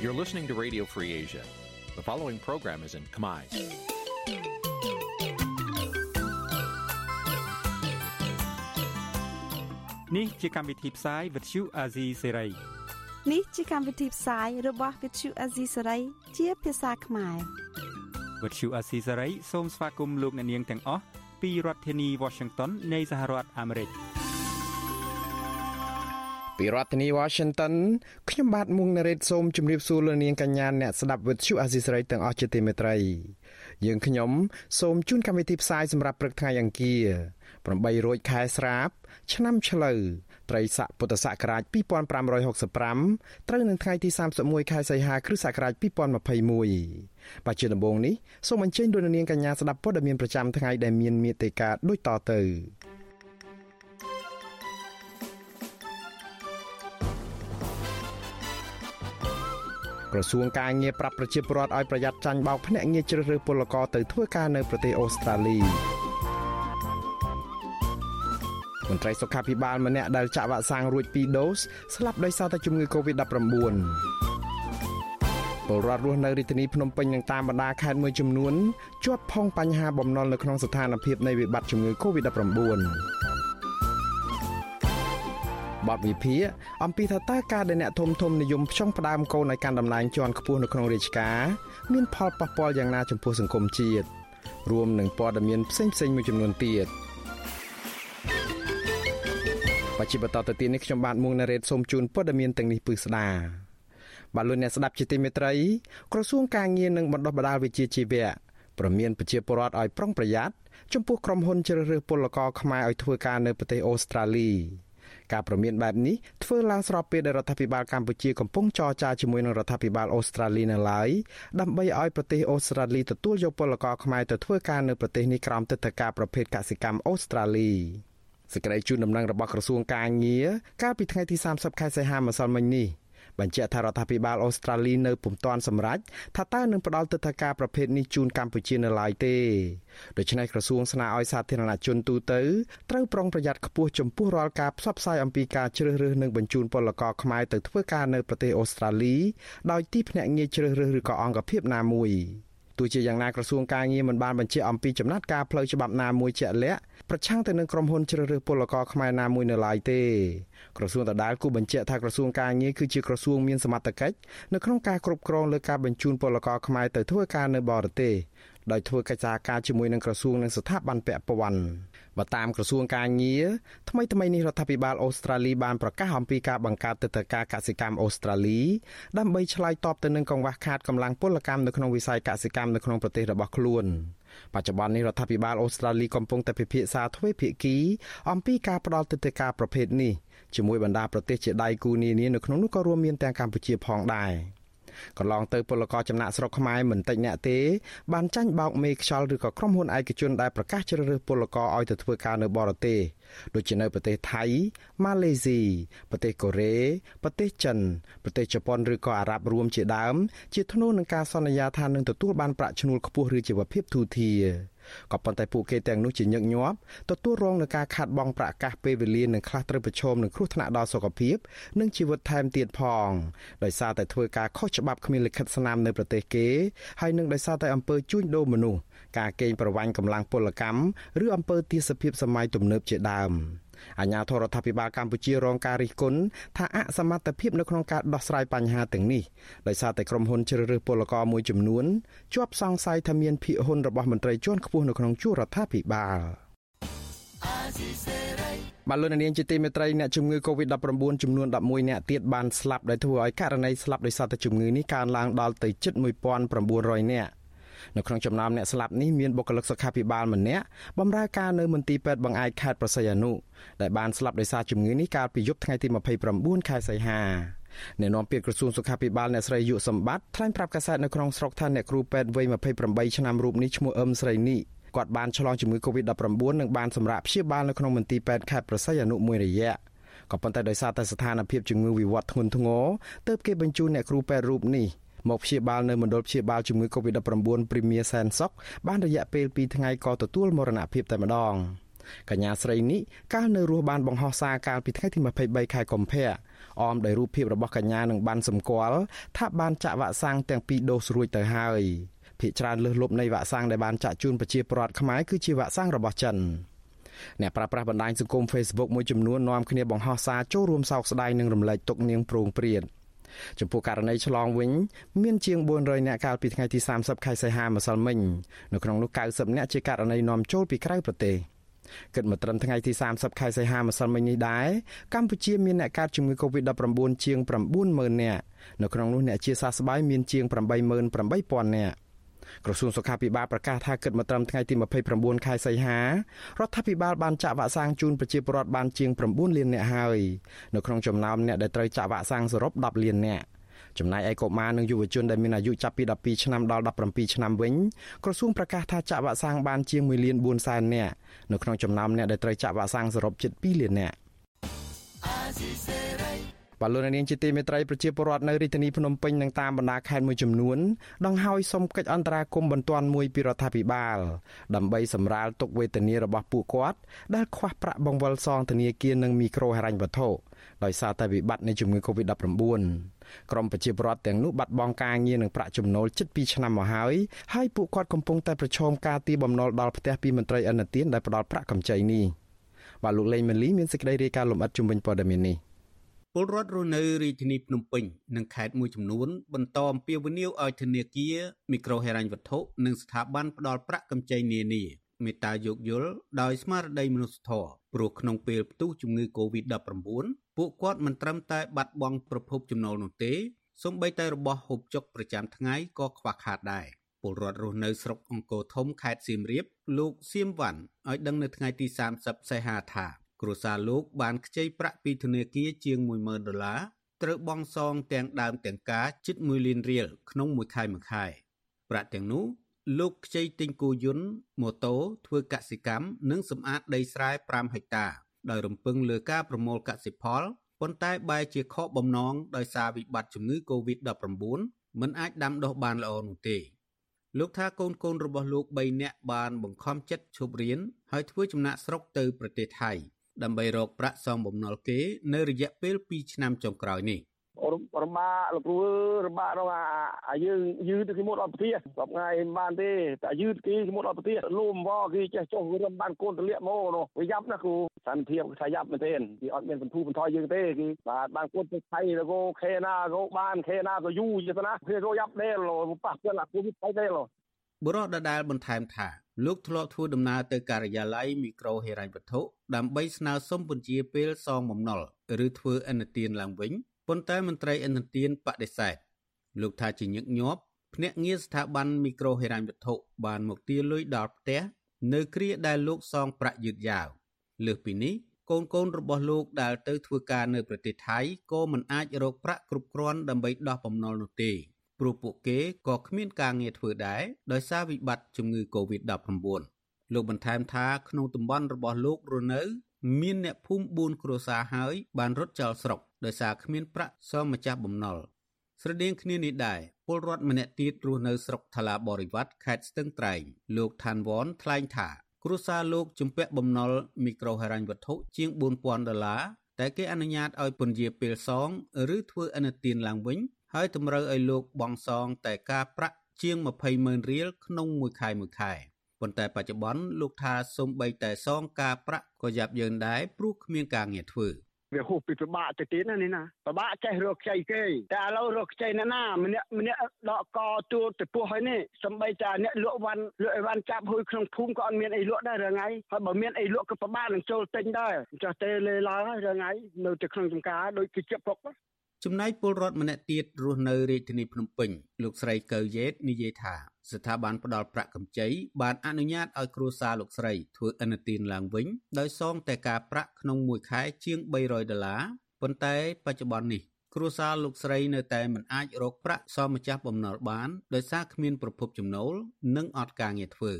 You're listening to Radio Free Asia. The following program is in Khmer. នេះជាកម្មវិធីផ្សាយ Vuthu Azizi Serai នេះជាកម្មវិធីផ្សាយរបស់ Vuthu Azizi Serai ជាភាសាខ្មែរ Vuthu Azizi Serai សូមស្វាគមន៍លោកអ្នកនាងទាំងអស់ពីរដ្ឋធានី Washington នៃសហរដ្ឋអាមេរិក។ ពីរដ្ឋធានី Washington ខ្ញុំបាទមុងណារ៉េតសូមជម្រាបសួរលោកនាងកញ្ញាអ្នកស្ដាប់វិទ្យុអាស៊ីសេរីទាំងអស់ជាទីមេត្រីយើងខ្ញុំសូមជូនកម្មវិធីផ្សាយសម្រាប់ព្រឹកថ្ងៃអង្គារ8រោចខែស្រាប ឆ្នាំឆ្លូវត្រីស័កពុទ្ធសករាជ2565ត្រូវនឹងថ្ងៃទី31ខែសីហាគ្រិស្តសករាជ2021បាទជាដំបូងនេះសូមអញ្ជើញលោកនាងកញ្ញាស្ដាប់ព័ត៌មានប្រចាំថ្ងៃដែលមានមេត្តាដូចតទៅ ក្រសួងការងារប្រាប់ប្រជាពលរដ្ឋឲ្យប្រយ័ត្នចាញ់បោកភ្នាក់ងារជ្រើសរើសពលករទៅធ្វើការនៅប្រទេសអូស្ត្រាលីមន្ត្រីសុខាភិបាលម្នាក់ដែលចាក់វ៉ាក់សាំងរួច2ដូសស្លាប់ដោយសារតែជំងឺ Covid-19 ពលរដ្ឋរស់នៅរាជធានីភ្នំពេញនិងតាមបណ្ដាខេត្តមួយចំនួនជាប់ផុងបញ្ហាបំណុលនៅក្នុងស្ថានភាពនៃវិបត្តិជំងឺ Covid-19 បទវិភាគអំពីថាតើការដែលអ្នកធំធំនិយមផ្ចង់ផ្ដើមកូនឲ្យកាន់តំណែងជាន់ខ្ពស់នៅក្នុងរាជការមានផលប៉ះពាល់យ៉ាងណាចំពោះសង្គមជាតិរួមនឹងព័ត៌មានផ្សេងផ្សេងមួយចំនួនទៀតបច្ចុប្បន្នតទៅទៀតនេះខ្ញុំបាទមួងណារ៉េតសូមជូនព័ត៌មានទាំងនេះពឺស្ដាបាទលោកអ្នកស្ដាប់ជាទីមេត្រីក្រសួងការងារនិងបណ្ដុះបណ្ដាលវិជ្ជាជីវៈប្រមានប្រជាពលរដ្ឋឲ្យប្រុងប្រយ័ត្នចំពោះក្រុមហ៊ុនជ្រើសរើសពលករខ្មែរឲ្យធ្វើការនៅប្រទេសអូស្ត្រាលី ការប្រមានបែបនេះធ្វើឡើងស្របពេលដែលរដ្ឋាភិបាលកម្ពុជាកំពុងចរចាជាមួយនឹងរដ្ឋាភិបាលអូស្ត្រាលីនៅឡើយដើម្បីឲ្យប្រទេសអូស្ត្រាលីទទួលយកពលករខ្មែរទៅធ្វើការនៅប្រទេសនេះក្រោមទិដ្ឋាការប្រភេទកសិកម្មអូស្ត្រាលីសេចក្តីជូនដំណឹងរបស់ក្រសួងការងារកាលពីថ្ងៃទី30ខែសីហាម្សិលមិញនេះ បញ្ជាក់ថារដ្ឋាភិបាលអូស្ត្រាលីនៅពុំទាន់សម្រេចថាតើនឹងផ្ដល់ទិដ្ឋាការប្រភេទនេះជូនកម្ពុជានៅឡើយទេដូច្នេះក្រសួងស្នើឲ្យសាធារណជនទូទៅត្រូវប្រុងប្រយ័ត្នខ្ពស់ចំពោះរាល់ការផ្សព្វផ្សាយអំពីការជ្រើសរើសនិងបញ្ជូនពលករខ្មែរទៅធ្វើការនៅប្រទេសអូស្ត្រាលីដោយទីភ្នាក់ងារជ្រើសរើសឬក៏អង្គភាពណាមួយ ទោះជាយ៉ាងណាក្រសួងការងារមិនបានបញ្ជាក់អំពីចំណាត់ការផ្លូវច្បាប់ណាមួយជាក់លាក់ប្រឆាំងទៅនឹងក្រុមហ៊ុនជ្រើសរើសពលករខ្មែរណាមួយនៅឡើយទេក្រសួងដដាលគូបញ្ជាក់ថាក្រសួងការងារគឺជាក្រសួងមានសមត្ថកិច្ចនៅក្នុងការគ្រប់គ្រងលើការបញ្ជូនពលករខ្មែរទៅធ្វើការនៅបរទេសដោយធ្វើកិច្ចសហការជាមួយនឹងក្រសួងនិងស្ថាប័នពាក់ព័ន្ធ បើតាមក្រសួងការងារថ្មីថ្មីនេះរដ្ឋាភិបាលអូស្ត្រាលីបានប្រកាសអំពីការបង្កើតទឹកតការកសិកម្មអូស្ត្រាលីដើម្បីឆ្លើយតបទៅនឹងកង្វះខាតកម្លាំងពលកម្មនៅក្នុងវិស័យកសិកម្មនៅក្នុងប្រទេសរបស់ខ្លួនបច្ចុប្បន្ននេះរដ្ឋាភិបាលអូស្ត្រាលីកំពុងតែពិភាក្សាទ្វេភាគីអំពីការផ្តល់ទឹកតការប្រភេទនេះជាមួយបណ្ដាប្រទេសជាដៃគូនានានៅក្នុងនោះក៏រួមមានទាំងកម្ពុជាផងដែរ។ កន្លងទៅពលករចំណាក់ស្រុកខ្មែរមិនតិចអ្នកទេបានចាញ់បោកមេខ្យល់ឬក៏ក្រុមហ៊ុនឯកជនដែលប្រកាសជ្រើសរើសពលករឲ្យទៅធ្វើការនៅបរទេសដូចជានៅប្រទេសថៃម៉ាឡេស៊ីប្រទេសកូរ៉េប្រទេសចិនប្រទេសជប៉ុនឬក៏អារ៉ាប់រួមជាដើម ជាធ្នូនឹងការសន្យាថានឹងទទួលបានប្រាក់ឈ្នួលខ្ពស់ឬជីវភាពទូធា ក៏ប៉ុន្តែពួកគេទាំងនោះជាញឹកញាប់ទទួលរងនឹងការខាត់បងប្រាក់កាសពេលវេលានិងខ្លះត្រូវប្រឈមនឹងគ្រោះថ្នាក់ដល់សុខភាព និងជីវិតថែមទៀតផងដោយសារតែធ្វើការខុសច្បាប់គ្មានលិខិតស្នាមនៅប្រទេសគេហើយនឹងដោយសារតែអំពើជួញដូរមនុស្សការកេងប្រវ័ញ្ចកម្លាំងពលកម្មឬអំពើទាសភាពសម័យទំនើបជាដើម អាញាធរដ្ឋាភិបាលកម្ពុជារងការរិះគន់ថាអសមត្ថភាពនៅក្នុងការដោះស្រាយបញ្ហាទាំងនេះដោយសារតែក្រុមហ៊ុនជ្រើសរើសពលករមួយចំនួនជាប់សង្ស័យថាមានភាគហ៊ុនរបស់មន្ត្រីជាន់ខ្ពស់នៅក្នុងជួររដ្ឋាភិបាលបាឡូននាងជាទីមេត្រីអ្នកជំងឺ Covid-19 ចំនួន11អ្នកទៀតបានស្លាប់ដោយធ្វើឲ្យករណីស្លាប់ដោយសារតែជំងឺនេះកើនឡើងដល់ទៅជិត1900នាក់ នៅក្នុងចំណោមអ្នកស្លាប់នេះមានបុគ្គលិកសុខាភិបាលម្នាក់បម្រើការនៅមន្ទីរពេទ្យបង្អែកខេត្តប្រស័យអនុដែលបានស្លាប់ដោយសារជំងឺនេះកាលពីយប់ថ្ងៃទី29ខែសីហាអ្នកនាំពាក្យក្រសួងសុខាភិបាលអ្នកស្រីយុសម្បត្តិថ្លែងប្រាប់កាសែតនៅក្នុងស្រុកថាអ្នកគ្រូពេទ្យវ័យ28ឆ្នាំរូបនេះឈ្មោះអឹមស្រីនេះគាត់បានឆ្លងជំងឺ Covid-19 និងបានសម្រាប់ព្យាបាលនៅក្នុងមន្ទីរពេទ្យខេត្តប្រស័យអនុមួយរយៈក៏ប៉ុន្តែដោយសារតែស្ថានភាពជំងឺវិវត្តធ្ងន់ធ្ងរទើបគេបញ្ជូនអ្នកគ្រូពេទ្យរូបនេះ មកព្យាបាលនៅមណ្ឌលព្យាបាលជំងឺ Covid-19 ព្រីមៀសែនសុកបានរយៈពេល2ថ្ងៃក៏ទទួលមរណភាពតែម្ដងកញ្ញាស្រីនេះកាលនៅរស់បានបង្ហោះសារកាលពីថ្ងៃទី23ខែកុម្ភៈអមដោយរូបភាពរបស់កញ្ញានឹងបានសម្គាល់ថាបានចាក់វ៉ាក់សាំងទាំងពីរដូសរួចទៅហើយភាគច្រើនលើសលប់នៃវ៉ាក់សាំងដែលបានចាក់ជូនប្រជាពលរដ្ឋខ្មែរគឺជាវ៉ាក់សាំងរបស់ចិនអ្នកប្រើប្រាស់បណ្ដាញសង្គម Facebook មួយចំនួននាំគ្នាបង្ហោះសារចូលរួមសោកស្ដាយនិងរំលែកទុក្ខនាងប្រងព្រាត ចំពោះករណីឆ្លងវិញ មានជាង400អ្នកកាលពីថ្ងៃទី30ខែសីហាម្សិលមិញនៅក្នុងនោះ90អ្នកជាករណីនាំចូលពីក្រៅប្រទេសគិតមកត្រឹមថ្ងៃទី30ខែសីហាម្សិលមិញនេះដែរកម្ពុជាមានអ្នកកើតជំងឺ Covid-19 ជាង90000នាក់នៅក្នុងនោះអ្នកជាសះស្បើយមានជាង88000នាក់ ក្រសួងសុខាភិបាលប្រកាសថាគិតមកត្រឹមថ្ងៃទី29ខែសីហារដ្ឋាភិបាលបានចាក់វ៉ាក់សាំងជូនប្រជាពលរដ្ឋបានជាង9លាននាក់ហើយនៅក្នុងចំណោមអ្នកដែលត្រូវចាក់វ៉ាក់សាំងសរុប10លាននាក់ចំណែកឯកុមារនិងយុវជនដែលមានអាយុចាប់ពី12ឆ្នាំដល់17ឆ្នាំវិញក្រសួងប្រកាសថាចាក់វ៉ាក់សាំងបានជាង1លាន4សែននាក់នៅក្នុងចំណោមអ្នកដែលត្រូវចាក់វ៉ាក់សាំងសរុបជិត2លាននាក់ បាទលោកនាងជាទីមេត្រីប្រជាពលរដ្ឋនៅរាជធានីភ្នំពេញនិងតាមបណ្ដាខេត្តមួយចំនួនដង្ហើយសុំកិច្ចអន្តរាគមន៍បន្ទាន់មួយពីរដ្ឋាភិបាល ដើម្បីសម្រាលទុកវេទនារបស់ពួកគាត់ដែលខ្វះប្រាក់បង្វិលសងធនាគារនិងមីក្រូហិរញ្ញវត្ថុដោយសារតែវិបត្តិនៃជំងឺ Covid-19 ក្រមប្រជាពលរដ្ឋទាំងនោះបាត់បង់ការងារនិងប្រាក់ចំណូលជិត2ឆ្នាំមកហើយហើយពួកគាត់កំពុងតែប្រឈមការទីបំណុលដល់ផ្ទះពីមន្ត្រីអនុទានដែលផ្ដល់ប្រាក់កម្ចីនេះបាទលោកលេងម៉ាលីមានសេចក្តីរាយការណ៍លម្អិតជំវិញព័ត៌មាននេះ ពលរដ្ឋរស់នៅរាជធានីភ្នំពេញនិងខេត្តមួយចំនួនបន្តអំពាវនាវឲ្យធនាគារមីក្រូហិរញ្ញវត្ថុនិងស្ថាប័នផ្ដល់ប្រាក់កម្ចីនានាមេត្តាយោគយល់ដោយស្មារតីមនុស្សធម៌ព្រោះក្នុងពេលផ្ទុះជំងឺ Covid-19 ពួកគាត់មិនត្រឹមតែបាត់បង់ប្រភពចំណូលនោះទេសូម្បីតែរបស់ហូបចុកប្រចាំថ្ងៃក៏ខ្វះខាតដែរពលរដ្ឋរស់នៅស្រុកអង្គរធំខេត្តសៀមរាបលោកសៀមវ៉ាន់ឲ្យដឹងនៅថ្ងៃទី30សីហាថា គ្រួសារលោកបានខ្ចីប្រាក់ពីធនាគារជាង10000ដុល្លារត្រូវបង់សងទាំងដើមទាំងការជិត1លានរៀលក្នុងមួយខែមួយខែប្រាក់ទាំងនោះលោកខ្ចីទិញគោយន្តម៉ូតូធ្វើកសិកម្មនិងសម្អាតដីស្រែ5ហិកតាដោយរំពឹងលើការប្រមូលកសិផលប៉ុន្តែបែរជាខកបំណងដោយសារវិបត្តិជំងឺ Covid-19 មិនអាចដាំដុះបានល្អនោះទេលោកថាកូនកូនរបស់លោក3នាក់បានបង្ខំចិត្តឈប់រៀនហើយធ្វើចំណាក់ស្រុកទៅប្រទេសថៃ ដើម្បីរកប្រាក់សងបំណុលគេ នៅរយៈពេល2ឆ្នាំចុងក្រោយនេះរបាក់លោកគ្រូរបាក់រងអាយើងយឺទៅគេមុតអត់ប្រទេសសពថ្ងៃមិនបានទេតែយឺគេគេមុតអត់ប្រទេសលូមវគេចេះចុះរំបានកូនទលាក់មកនោះវាយ៉ាប់ណាគ្រូសន្តិភាពថាយ៉ាប់មែនទេគេអត់មានសន្ធូបន្ថយយើងទេគេបាទបានកូនទៅថៃទៅគោខេណាគោបានខេណាក៏យូរយទៅណាគេរយ៉ាប់ដែរប៉ះពាល់អាគូវិថៃដែរ បុរសដដែលបន្ថែមថាលោកធ្លាប់ធ្វើដំណើរទៅការិយាល័យមីក្រូហិរញ្ញវត្ថុដើម្បីស្នើសុំពន្យាពេលសងបំណុលឬធ្វើអនុទានឡើងវិញប៉ុន្តែមន្ត្រីអនុទានបដិសេធលោកថាជាញឹកញាប់ភ្នាក់ងារស្ថាប័នមីក្រូហិរញ្ញវត្ថុបានមកទារលុយដល់ផ្ទះនៅគ្រាដែលលោកសងប្រាក់យឺតយ៉ាវលើសពីនេះកូនកូនរបស់លោកដែលទៅធ្វើការនៅប្រទេសថៃក៏មិនអាចរកប្រាក់គ្រប់គ្រាន់ដើម្បីដោះបំណុលនោះទេ ព្រោះពួកគេក៏គ្មានការងារធ្វើដែរដោយសារវិបត្តិជំងឺ Covid-19 លោកបន្ថែមថាក្នុងតំបន់របស់លោករស់នៅមានអ្នកភូមិ4គ្រួសារហើយបានរត់ចោលស្រុកដោយសារគ្មានប្រាក់សងម្ចាស់បំណុលស្រដៀងគ្នានេះដែរពលរដ្ឋម្នាក់ទៀតរស់នៅស្រុកថ្លាបរិវត្តខេត្តស្ទឹងត្រែងលោកឋានវ៉នថ្លែងថា គ្រួសារលោកជំពាក់បំណុលមីក្រូហិរញ្ញវត្ថុជាង4000ដុល្លារតែគេអនុញ្ញាតឲ្យពន្យាពេលសង ឬធ្វើអនុទានឡើងវិញ ហើយតម្រូវឲ្យលោកបង់សងតែការប្រាក់ជាង20ម៉ឺនរៀលក្នុងមួយខែមួយខែប៉ុន្តែបច្ចុប្បន្នលោកថាសូម្បីតែសងការប្រាក់ក៏យ៉ាប់យ៉ឺនដែរព្រោះគ្មានការងារធ្វើវាហូបពីពិបាកទៅទៀតណានេះណាពិបាកចេះរកខ្ចីគេតែឥឡូវរកខ្ចីណាណាម្នាក់ម្នាក់ដកកទួលទៅពោះហើយនេះសំបីតាអ្នកលក់វ៉ាន់លក់អីវ៉ាន់ចាប់ហួយក្នុងភូមិក៏អត់មានអីលក់ដែររឿងថ្ងៃហើយបើមានអីលក់ក៏ពិបាកនឹងចូលទិញដែរចុះទេលេឡើងហើយរឿងថ្ងៃនៅទៅក្នុងចំការដូចគេជិបពុក ចំណែកពលរដ្ឋម្នាក់ទៀតរស់នៅរាជធានីភ្នំពេញលោកស្រីកៅយេតនិយាយថាស្ថាប័នផ្ដល់ប្រាក់កម្ចីបានអនុញ្ញាតឲ្យគ្រួសារលោកស្រីធ្វើអនុទានឡើងវិញដោយសងតែការប្រាក់ក្នុងមួយខែជាង300ដុល្លារប៉ុន្តែបច្ចុប្បន្ននេះគ្រួសារលោកស្រីនៅតែមិនអាចរកប្រាក់សមម្ចាស់បំណុលបានដោយសារគ្មានប្រភពចំណូលនិងអត់ការងារធ្វើ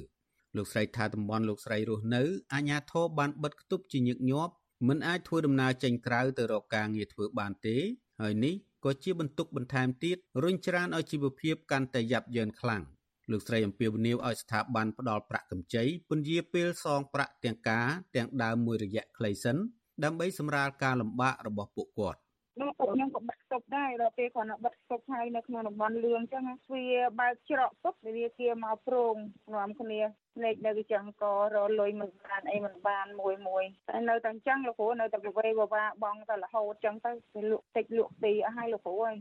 លោកស្រីថាតំបន់លោកស្រីរស់នៅអាជ្ញាធរបានបិទគប់ជាញឹកញាប់មិនអាចធ្វើដំណើរចេញក្រៅទៅរកការងារធ្វើបានទេ ហើយនេះក៏ជាបន្ទុកបន្ថែមទៀតរុញច្រានឲ្យជីវភាពកាន់តែយ៉ាប់យ៉ឺនខ្លាំងលោកស្រីអំពាវនាវឲ្យស្ថាប័នផ្ដល់ប្រាក់កម្ចីពន្យាពេលសងប្រាក់ទាំងការទាំងដើមមួយរយៈខ្លីសិនដើម្បីសម្រាលការលំបាករបស់ពួកគាត់ នោះពួកខ្ញុំក៏បិទស្តុបដែរដល់ពេលគាត់បិទស្តុបហើយនៅក្នុងតំបន់លឿងអញ្ចឹងវាបើកច្រកពុកវាគេមកប្រងនាំគ្នាភ្នែកនៅចឹងក៏រលុយមិនបានអីមិនបានមួយមួយតែនៅតែអញ្ចឹងលោកគ្រូនៅតែប្រវេបវាបងតែរហូតអញ្ចឹងទៅទៅលក់តិចលក់ទីអស់ហើយលោកគ្រូហើយ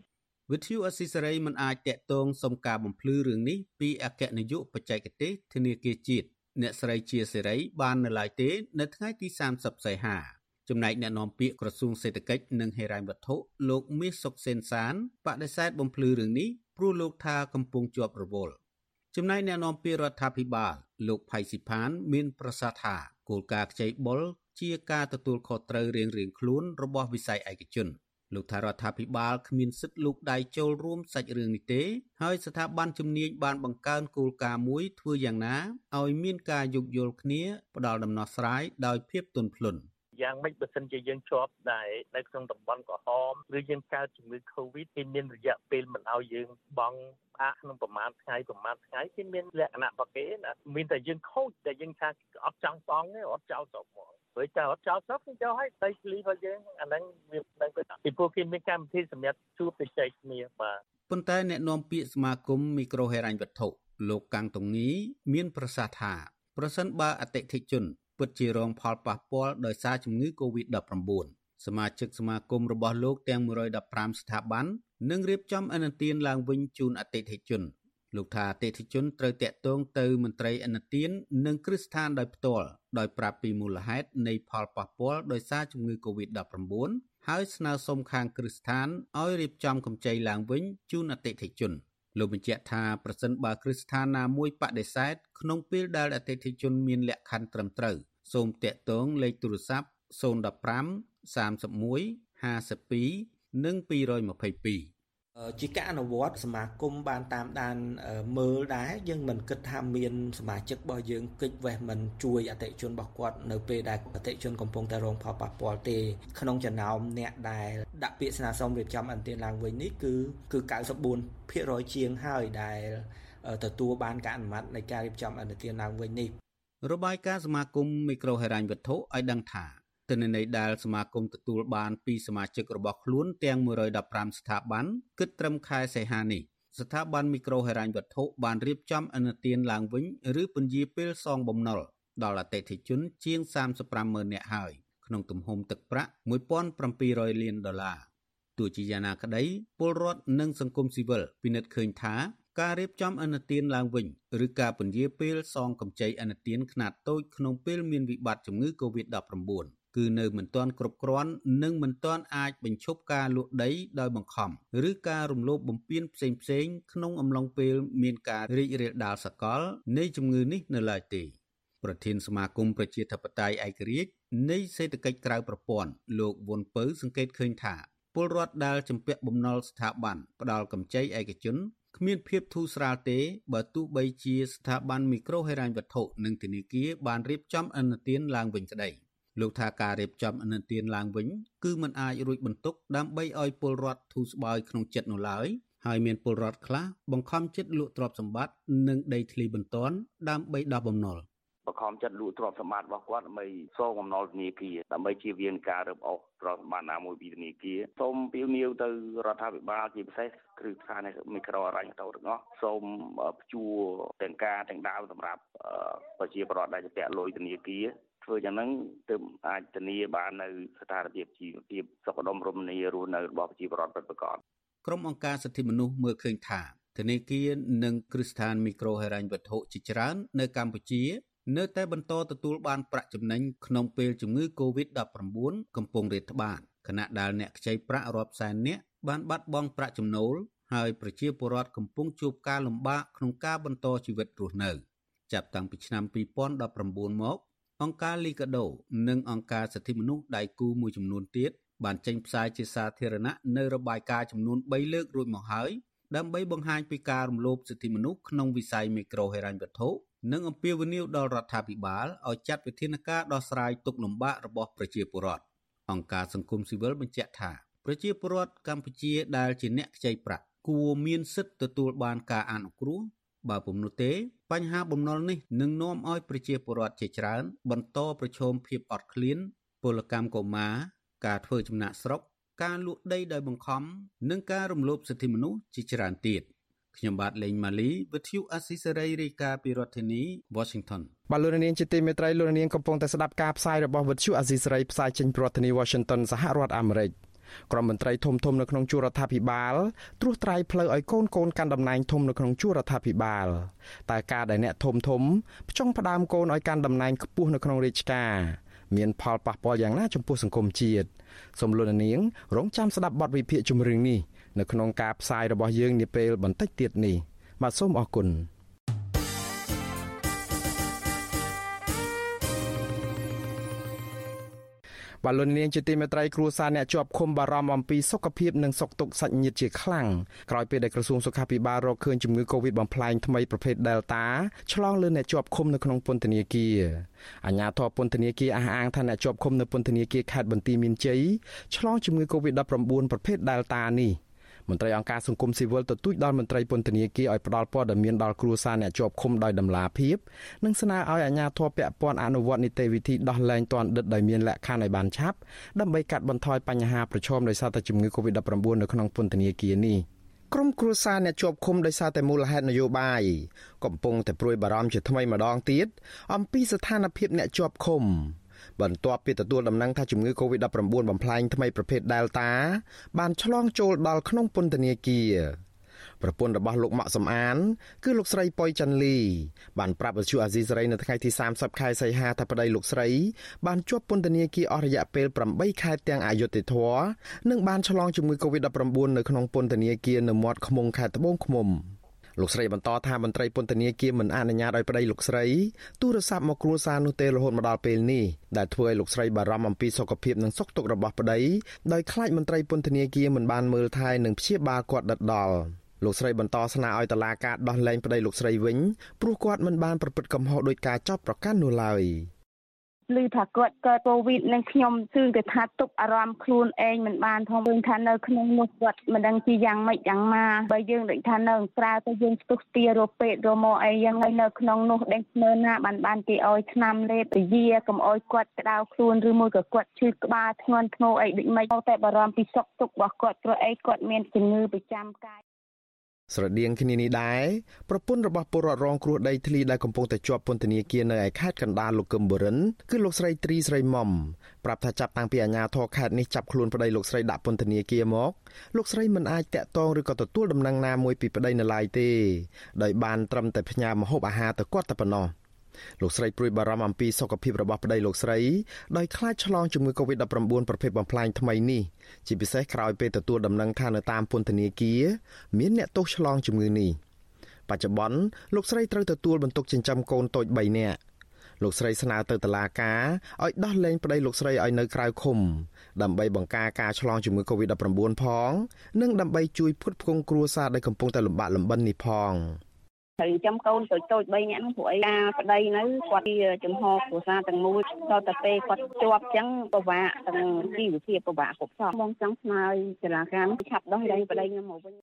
វិទ្យុអស៊ីសេរីមិនអាចតាក់ទងសុំការបំភ្លឺរឿងនេះពីអគ្គនាយកបច្ចេកទេសធនាគារជាតិអ្នកស្រីជាសេរីបាននៅឡើយទេ នៅថ្ងៃទី30សីហា ចំណែកអ្នកនាំពាក្យក្រសួងសេដ្ឋកិច្ចនិងហិរញ្ញវត្ថុលោកមាសសុកសេនសានបដិសេធបំភ្លឺរឿងនេះព្រោះលោកថាកំពុងជាប់រវល់ចំណែកអ្នកនាំពាក្យរដ្ឋាភិបាលលោកផៃស៊ីផាន មាន ប្រសាសន៍ថាគោលការណ៍ខ្ចីបុលជាការទទួលខុសត្រូវរៀងៗខ្លួនរបស់វិស័យឯកជនលោកថារដ្ឋាភិបាលគ្មានសិទ្ធិលូកដៃចូលរួមសាច់រឿងនេះទេ ហើយស្ថាប័នជំនាញបានបង្កើនគោលការណ៍មួយធ្វើយ៉ាងណាឲ្យមានការយោគយល់គ្នាផ្ដល់ដំណោះស្រាយដោយភាពទន់ភ្លន់ យ៉ាងម៉េចបើសិនជាយើងជាប់ដែរនៅក្នុងតំបន់ក្រហមឬយើងកើតជំងឺ Covid គេមានរយៈពេលមិនឲ្យយើងបង់អាក្នុងប្រមាណថ្ងៃប្រមាណថ្ងៃគេមានលក្ខណៈរបស់គេណាមានតែយើងខូចតែយើងថាអត់ចង់បង់ទេអត់ចោលស្រុកមកព្រោះតែអត់ចោលស្រុកគេចោលឲ្យដីធ្លីរបស់យើងអាហ្នឹងវានឹងទៅពីព្រោះគេមានកម្មវិធីសម្រាប់ជួបជជែកគ្នាបាទប៉ុន្តែអ្នកនាំពាក្យសមាគមមីក្រូហិរញ្ញវត្ថុលោកកាំងតុងងីមាន ប្រសាសន៍ថាប្រសិនបើអតិថិជន ពិតជារងផលប៉ះពាល់ដោយសារជំងឺ Covid-19 សមាជិកសមាគមរបស់លោកទាំង115ស្ថាប័ននឹងរៀបចំអនុទានឡើងវិញជូនអតិថិជន លោកថាអតិថិជនត្រូវតាក់ទងទៅមន្ត្រីអនុទាននិងគ្រឹះស្ថានដោយផ្ទាល់ដោយប្រាប់ពីមូលហេតុនៃផលប៉ះពាល់ដោយសារជំងឺ Covid-19 ហើយស្នើសុំខាងគ្រឹះស្ថានឲ្យរៀបចំកម្ចីឡើងវិញជូនអតិថិជន។ លោកបញ្ជាក់ថាប្រសិនបើគ្រឹះស្ថានណាមួយបដិសេធក្នុងពេលដែលអតិថិជនមានលក្ខខណ្ឌត្រឹមត្រូវសូមតាក់ទងលេខទូរស័ព្ទ015 31 52និង222 ជាការអនុវត្តសមាគមបានតាមដានមើលដែរយើងមិនគិតថាមានសមាជិករបស់យើងគិតវេះមិនជួយអតិជនរបស់គាត់នៅពេលដែលអតិជនកំពុងតែរងផលប៉ះពាល់ទេក្នុងចំណោមអ្នកដែលដាក់ពាក្យស្នើសុំរៀបចំអន្តរាគឡើងវិញនេះគឺគឺ94%ជាងហើយដែលទទួលបានការអនុម័តនៃការរៀបចំអន្តរាគឡើងវិញនេះរបាយការណ៍សមាគមមីក្រូហិរញ្ញវត្ថុឲ្យដឹងថា ទិន្នន័យដែលសមាគមទទួលបានពីសមាជិករបស់ខ្លួនទាំង115ស្ថាប័នគិតត្រឹមខែសីហានេះស្ថាប័នមីក្រូហិរញ្ញវត្ថុបានរៀបចំអនុទានឡើងវិញឬពន្យាពេលសងបំណុលដល់អតិថិជនជាង35ម៉ឺននាក់ហើយក្នុងទំហំទឹកប្រាក់1700លានដុល្លារទោះជាយ៉ាងណាក្តីពលរដ្ឋនិងសង្គមស៊ីវិលពិនិត្យឃើញថាការរៀបចំអនុទានឡើងវិញឬការពន្យាពេលសងកម្ចីអនុទានខ្នាតតូចក្នុងពេលមានវិបត្តិជំងឺ Covid-19 គឺនៅមិនទាន់គ្រប់គ្រាន់និងមិនទាន់អាចបញ្ឈប់ការលក់ដីដោយបង្ខំឬការរំលោភបំពានផ្សេងផ្សេងក្នុងអំឡុងពេលមានការរីករាលដាលសកលនៃជំងឺនេះនៅឡើយទេប្រធានសមាគមប្រជាធិបតេយ្យឯករាជ្យនៃសេដ្ឋកិច្ចក្រៅប្រព័ន្ធលោកវុនពៅសង្កេតឃើញថាពលរដ្ឋដែលជំពាក់បំណុលស្ថាប័នផ្ដាល់កម្ចីឯកជនគ្មានភាពធូរស្រាលទេបើទោះបីជាស្ថាប័នមីក្រូហិរញ្ញវត្ថុនិងធនាគារបានរៀបចំអនុទានឡើងវិញក្តី។ លោកថាការរៀបចំអនុទានឡើងវិញគឺมันអាចរួចបន្ទុកដើម្បីឲ្យពលរដ្ឋធូរស្បើយក្នុងចិត្តនោះឡើយហើយមានពលរដ្ឋខ្លះបង្ខំចិត្តលក់ទ្រព្យសម្បត្តិនិងដីធ្លីបន្ទាន់ដើម្បីដោះបំណុលបង្ខំចិត្តលក់ទ្រព្យសម្បត្តិរបស់គាត់ដើម្បីសងបំណុលធនាគារដើម្បីជៀសវាងការរឹបអូសទ្រព្យសម្បត្តិណាមួយពីធនាគារសូមពីនីវទៅរដ្ឋាភិបាលជាពិសេសគ្រឹះស្ថានមីក្រូអរញ្ញតូទាំងអស់សូមព្យួរទាំងការទាំងដាវសម្រាប់ប្រជាពលរដ្ឋដែលជាពាក់លុយធនាគារ ធ្វើយ៉ាងហ្នឹងទើបអាចធានាបាននៅស្ថានភាពជីវភាពសុខដុមរមនារស់នៅរបស់ប្រជាពលរដ្ឋពិតប្រាកដក្រុមអង្គការសិទ្ធិមនុស្សមើលឃើញថាធនាគារនិងគ្រឹះស្ថានមីក្រូហិរញ្ញវត្ថុជាច្រើននៅកម្ពុជា នៅតែបន្តទទួលបានប្រាក់ចំណេញក្នុងពេលជំងឺ Covid-19 កំពុងរាតត្បាតខណៈដែលអ្នកខ្ចីប្រាក់រាប់សែននាក់បានបាត់បង់ប្រាក់ចំណូលហើយប្រជាពលរដ្ឋកំពុងជួបការលំបាកក្នុងការបន្តជីវិតរស់នៅ ចាប់តាំងពីឆ្នាំ2019មក អង្គការ Liga do និងអង្គការសិទ្ធិមនុស្សដៃគូមួយចំនួនទៀតបានចេញផ្សាយជាសាធារណៈនៅរបាយការណ៍ចំនួន3លើករួចមកហើយដើម្បីបង្ហាញពីការរំលោភសិទ្ធិមនុស្សក្នុងវិស័យមីក្រូហិរញ្ញវត្ថុនិងអំពាវនាវដល់រដ្ឋាភិបាលឲ្យចាត់វិធានការដោះស្រាយទុក្ខលំបាករបស់ប្រជាពលរដ្ឋអង្គការសង្គមស៊ីវិលបញ្ជាក់ថាប្រជាពលរដ្ឋកម្ពុជាដែលជាអ្នកខ្ចីប្រាក់គួរមានសិទ្ធិទទួលបានការអនុគ្រោះ បើពុំនោះទេបញ្ហាបំណុលនេះនឹងនាំឲ្យប្រជាពលរដ្ឋជាច្រើន បន្តប្រឈមភាពអត់ឃ្លាន ពលកម្មកុមារការធ្វើចំណាក់ស្រុក ការលួចដីដោយបង្ខំនិងការរំលោភសិទ្ធិមនុស្សជាច្រើនទៀតខ្ញុំបាទលេងម៉ាលីវិទ្យុអស៊ីសេរីរាយការណ៍ពីរដ្ឋធានី Washington បាទលោកនាងជាទីមេត្រីលោកនាងកំពុងតែស្ដាប់ការផ្សាយរបស់វិទ្យុអស៊ីសេរីផ្សាយចេញពីរដ្ឋធានី Washington សហរដ្ឋអាមេរិក ក្រុមមន្ត្រីធំធំនៅក្នុងជួររដ្ឋាភិបាលត្រួសត្រាយផ្លូវឲ្យកូនកូនកាន់តំណែងធំនៅក្នុងជួររដ្ឋាភិបាលតែការដែលអ្នកធំធំផ្ចង់ផ្ដើមកូនឲ្យកាន់តំណែងខ្ពស់នៅក្នុងរាជការមានផលប៉ះពាល់យ៉ាងណាចំពោះសង្គមជាតិសូមលោកនាង រងចាំស្ដាប់បទវិភាគជំរឿងនេះនៅក្នុងការផ្សាយរបស់យើងនាពេលបន្តិចទៀតនេះបាទសូមអរគុណ បលូននាងជាទីមេត្រីគ្រួសារអ្នកជាប់ឃុំបារម្ភអំពីសុខភាពនិងសុខទុក្ខសាច់ញាតិជាខ្លាំងក្រោយពេលដែលក្រសួងសុខាភិបាលរកឃើញជំងឺ Covid បំផ្លែងថ្មីប្រភេទ Delta ឆ្លងលើអ្នកជាប់ឃុំនៅក្នុងពន្ធនាគារអាជ្ញាធរពន្ធនាគារអះអាងថាអ្នកជាប់ឃុំនៅពន្ធនាគារខេត្តបន្ទាយមានជ័យឆ្លងជំងឺ Covid-19 ប្រភេទ Delta នេះ មន្ត្រីអង្គការសង្គមស៊ីវិលទទូចដល់មន្ត្រីពន្ធនាគារឲ្យផ្ដល់ព័ត៌មានដល់គ្រួសារអ្នកជាប់ឃុំដោយដំឡាភាពនិងស្នើឲ្យអាជ្ញាធរពាក់ព័ន្ធអនុវត្តនីតិវិធីដោះលែងទាន់ដិតដោយមានលក្ខខណ្ឌឲ្យបានឆាប់ដើម្បីកាត់បន្ថយបញ្ហាប្រឈមដោយសារតែជំងឺ Covid-19 នៅក្នុងពន្ធនាគារនេះក្រុមគ្រួសារអ្នកជាប់ឃុំដោយសារតែមូលហេតុនយោបាយកំពុងតែព្រួយបារម្ភជាថ្មីម្ដងទៀតអំពីស្ថានភាពអ្នកជាប់ឃុំ បន្ទាប់ពីទទួលដំណឹងថាជំងឺ Covid-19 បំផ្លែងថ្មីប្រភេទ Delta បានឆ្លងចូលដល់ក្នុងពន្ធនាគារប្រពន្ធរបស់លោកម៉ាក់សំអាន គឺលោកស្រីប៉ុយចាន់លីបានប្រាប់វិទ្យុអាស៊ីសេរីនៅថ្ងៃទី30ខែសីហាថាប្តីលោកស្រីបានជាប់ពន្ធនាគារអស់រយៈពេល8ខែទាំងអយុធធរនិងបានឆ្លងជំងឺ Covid-19 នៅក្នុងពន្ធនាគារនៅមាត់ឃុំខេត្តត្បូងឃ្មុំ។ លោកស្រីបន្តថាមន្ត្រីពន្ធនាគារមិនអនុញ្ញាតឲ្យប្តីលោកស្រីទូរស័ព្ទមកគ្រួសារនោះទេរហូតមកដល់ពេលនេះដែលធ្វើឲ្យលោកស្រីបារម្ភអំពីសុខភាពនិងសុខទុក្ខរបស់ប្តីដោយខ្លាចមន្ត្រីពន្ធនាគារមិនបានមើលថែនិងព្យាបាលគាត់ដិតដល់លោកស្រីបន្តស្នើឲ្យតុលាការដោះលែងប្តីលោកស្រីវិញព្រោះគាត់មិនបានប្រព្រឹត្តកំហុសដោយការចោទប្រកាន់នោះឡើយ។ ឮថាគាត់កើតកូវីដនឹងខ្ញុំគឺគេថាទុកអារម្មណ៍ខ្លួនឯងមិនបានផងឃើញថានៅក្នុងនោះគាត់មិនដឹងជាយ៉ាងម៉េចយ៉ាងម៉ាបើយើងដូចថានៅក្រៅទៅយើងស្ទុះស្ទារកពេទ្យរមកអីយ៉ាងហើយនៅក្នុងនោះដេញមើលណាបានបានគេឲ្យថ្នាំលេបពយាកុំឲ្យគាត់ក្តៅខ្លួនឬមួយក៏គាត់ឈឺក្បាលធ្ងន់ធ្ងរអីដូចម៉េចតែបារម្ភពីសុខទុក្ខរបស់គាត់ព្រោះអីគាត់មានជំងឺប្រចាំកាយ ស្រដៀងគ្នានេះដែរប្រពន្ធរបស់ពលរដ្ឋរងគ្រោះដីធ្លីដែលកំពុងតែជាប់ពន្ធនាគារនៅឯខេត្តកណ្ដាលលោកកឹមបុរិនគឺលោកស្រីទ្រីស្រីមុំប្រាប់ថាចាប់តាំងពីអាជ្ញាធរខេត្តនេះចាប់ខ្លួនប្តីលោកស្រីដាក់ពន្ធនាគារមកលោកស្រីមិនអាចតាក់ទងឬក៏ទទួលដំណឹងណាមួយពីប្តីនៅឡើយទេដោយបានត្រឹមតែផ្ញើម្ហូបអាហារទៅគាត់តែប៉ុណ្ណោះ។ លោកស្រីព្រួយបារម្ភអំពីសុខភាពរបស់ប្តីលោកស្រីដោយខ្លាចឆ្លងជំងឺ Covid-19 ប្រភេទបំផ្លាញថ្មីនេះជាពិសេសក្រោយពេលទទួលដំណឹងថានៅតាមពន្ធនាគារមានអ្នកទោសឆ្លងជំងឺនេះបច្ចុប្បន្នលោកស្រីត្រូវទទួលបន្ទុកចិញ្ចឹមកូនតូច3នាក់លោកស្រីស្នើទៅតុលាការឲ្យដោះលែងប្តីលោកស្រីឲ្យនៅក្រៅឃុំដើម្បីបង្ការការឆ្លងជំងឺ Covid-19 ផង និងដើម្បីជួយផ្គត់ផ្គង់គ្រួសារដែលកំពុងតែលំបាកលំបិននេះផង។ ហើយចាំកូនតូចតូច3នាក់ហ្នឹងព្រោះអីការប្តីនៅគាត់ជាចំហគ្រួសារទាំងមូលដល់តែពេលគាត់ជាប់ចឹងពិបាកទាំងជីវភាពពិបាកគ្រប់សពបងចង់ស្នើឲ្យចរាការឆាប់ដោះលែងប្តីខ្ញុំមកវិញ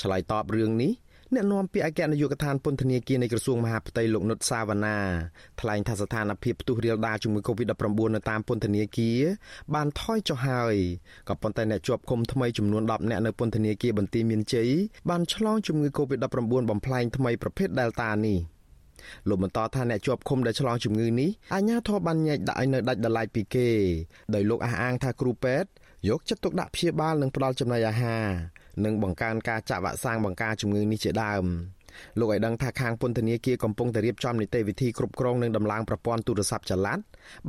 ឆ្លើយតបរឿងនេះ អ្នកនាំពាក្យអគ្គនាយកដ្ឋានពន្ធនាគារនៃក្រសួងមហាផ្ទៃលោកនុតសាវណ្ណាថ្លែងថាស្ថានភាពផ្ទុះរាលដាលជំងឺ Covid-19 នៅតាមពន្ធនាគារបានថយចុះហើយក៏ប៉ុន្តែអ្នកជាប់ឃុំថ្មីចំនួន10នាក់នៅពន្ធនាគារបន្ទាយមានជ័យបានឆ្លងជំងឺ Covid-19 បំផ្លែងថ្មីប្រភេទ Delta នេះលោកបន្តថាអ្នកជាប់ឃុំដែលឆ្លងជំងឺនេះអាជ្ញាធរបានញែកដាក់ឲ្យនៅដាច់ដライពីគេដោយលោកអះអាងថាគ្រូពេទ្យយកចិត្តទុកដាក់ព្យាបាលនិងផ្ដល់ចំណីអាហារ និងបង្កើនការចាក់វ៉ាក់សាំងបង្ការជំងឺនេះជាដើមលោកឲ្យដឹងថាខាងពន្ធនាគារកំពុងតែរៀបចំនីតិវិធីគ្រប់គ្រងនិងដំឡើងប្រព័ន្ធទូរស័ព្ទចល័ត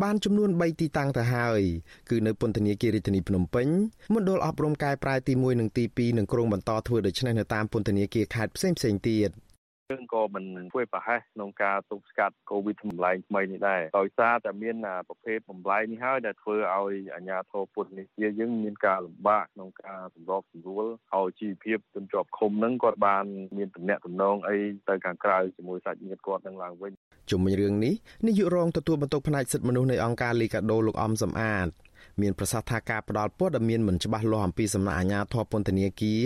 បានចំនួន3ទីតាំងទៅហើយគឺនៅពន្ធនាគាររាជធានីភ្នំពេញមណ្ឌលអប់រំកែប្រែទី1និងទី2និងក្រុងបន្តធ្វើដូច្នេះនៅតាមពន្ធនាគារខេត្តផ្សេងៗទៀត។ យើងក៏មិនធ្វើប្រហែសក្នុងការទប់ស្កាត់កូវីដបំលែងថ្មីនេះដែរដោយសារតែមានប្រភេទបំលែងនេះហើយដែលធ្វើឲ្យអាជ្ញាធរពុទ្ធនេះជាយើងមានការលំបាកក្នុងការសម្របសម្រួលឲ្យជីវភាពជនជាប់ឃុំនឹងគាត់បានមានតំណែងតំណងអីទៅខាងក្រៅជាមួយសាច់ញាតិគាត់នឹងឡើងវិញជុំវិញរឿងនេះនាយករងទទួលបន្ទុកផ្នែកសិទ្ធិមនុស្សនៃអង្គការលីកាដូលោកអំសំអាតមានប្រសាសន៍ថាការផ្ដាល់ព័ត៌មានមិនច្បាស់លាស់អំពីសំណាក់អាជ្ញាធរពន្ធនាគារ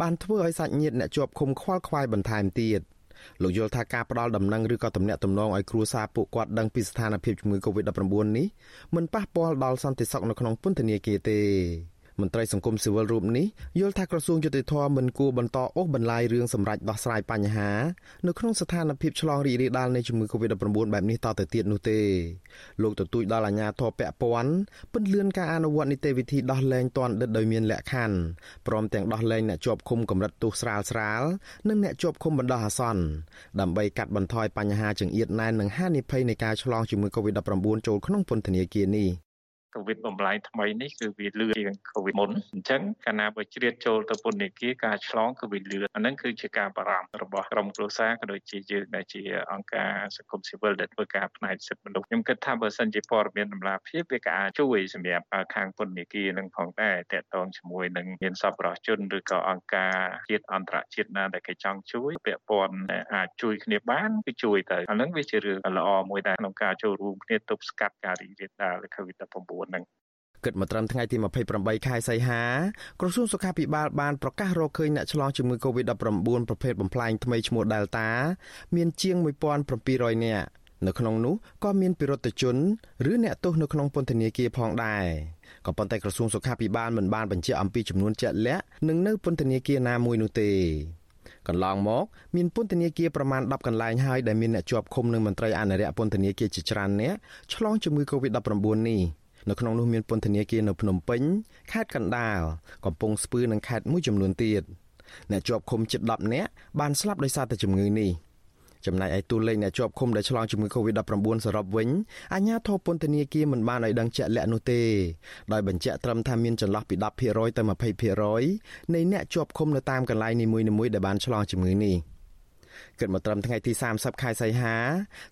បានធ្វើឲ្យសាច់ញាតិអ្នកជាប់ឃុំខ្វល់ខ្វាយបន្ថែមទៀត។ លោកយល់ថាការផ្ដល់ដំណឹងឬក៏ទំនាក់ទំនងឲ្យគ្រួសារពួកគាត់ដឹងពីស្ថានភាពជំងឺ Covid-19 នេះមិនប៉ះពាល់ដល់សន្តិសុខនៅក្នុងពន្ធនាគារទេ មន្ត្រីសង្គមស៊ីវិលរូបនេះយល់ថាក្រសួងយុតិធម៌មិនគួរបន្តអូសបន្លាយរឿងសម្រាប់ដោះស្រាយបញ្ហានៅក្នុងស្ថានភាពឆ្លងរីករាលដាលនៃជំងឺ Covid-19 បែបនេះតទៅទៀតនោះទេលោកទទូចដល់អាជ្ញាធរពាក់ព័ន្ធពន្យាការអនុវត្តនីតិវិធីដោះលែងទាន់ដិតដោយមានលក្ខខណ្ឌព្រមទាំងដោះលែងអ្នកជាប់ឃុំកម្រិតទោសស្រាលស្រាលនិងអ្នកជាប់ឃុំបណ្ដោះអាសន្នដើម្បីកាត់បន្ថយបញ្ហាចង្អៀតណែននិងហានិភ័យនៃការឆ្លងជំងឺ Covid-19 ចូលក្នុងពន្ធនាគារនេះ កូវីដបំលែងថ្មីនេះគឺវាលឿនជាងកូវីដមុនអញ្ចឹងកាលណាបើជ្រៀតចូលទៅពន្ធនាគារការឆ្លងគឺវាលឿនអាហ្នឹងគឺជាការបារម្ភរបស់ក្រុមគ្រួសារក៏ដូចជាយើងដែលជាអង្គការសង្គមស៊ីវិលដែលធ្វើការផ្នែកសិទ្ធិមនុស្សខ្ញុំគិតថាបើសិនជាព័ត៌មានតម្លាភាពវាក៏អាចជួយសម្រាប់ខាងពន្ធនាគារនឹងផងដែរតកតងជាមួយនឹងមានសប្បុរសជនឬក៏អង្គការជាតិអន្តរជាតិណាដែលគេចង់ជួយពាក់ព័ន្ធអាចជួយគ្នាបានគឺជួយទៅអាហ្នឹងវាជារឿងល្អមួយដែរក្នុងការចូលរួមគ្នាទប់ស្កាត់ការរីករាលដាល COVID-19 ហ្នឹងគិតមកត្រឹមថ្ងៃទី28ខែសីហាក្រសួងសុខាភិបាលបានប្រកាសរកឃើញអ្នកឆ្លងជំងឺ Covid-19 ប្រភេទបំផ្លាញថ្មីឈ្មោះ Delta មានជាង1700នាក់នៅក្នុងនោះក៏មានពិរុទ្ធជនឬអ្នកទោសនៅក្នុងពន្ធនាគារផងដែរក៏ប៉ុន្តែក្រសួងសុខាភិបាលមិនបានបញ្ជាក់អំពីចំនួនជាក់លាក់នឹងនៅពន្ធនាគារណាមួយនោះទេកន្លងមកមានពន្ធនាគារប្រមាណ10កន្លែងហើយដែលមានអ្នកជាប់ឃុំនិងមន្ត្រីអនុរិយពន្ធនាគារជាច្រើនអ្នកឆ្លងជំងឺ Covid-19 នេះ នៅក្នុងនោះមានពន្ធនាគារនៅភ្នំពេញខេត្តកណ្ដាលកំពង់ស្ពឺនិងខេត្តមួយចំនួនទៀតអ្នកជាប់ឃុំជិត10នាក់បានស្លាប់ដោយសារតែជំងឺនេះចំណែកឯតួលេខអ្នកជាប់ឃុំដែលឆ្លងជំងឺ Covid-19 សរុបវិញអាជ្ញាធរពន្ធនាគារមិនបានឲ្យដឹងជាក់លាក់នោះទេដោយបញ្ជាក់ត្រឹមថាមានចន្លោះពី10%ទៅ20%នៃអ្នកជាប់ឃុំនៅតាមកន្លែងនីមួយៗដែលបានឆ្លងជំងឺនេះ។ គិតមកត្រឹមថ្ងៃទី30ខែសីហា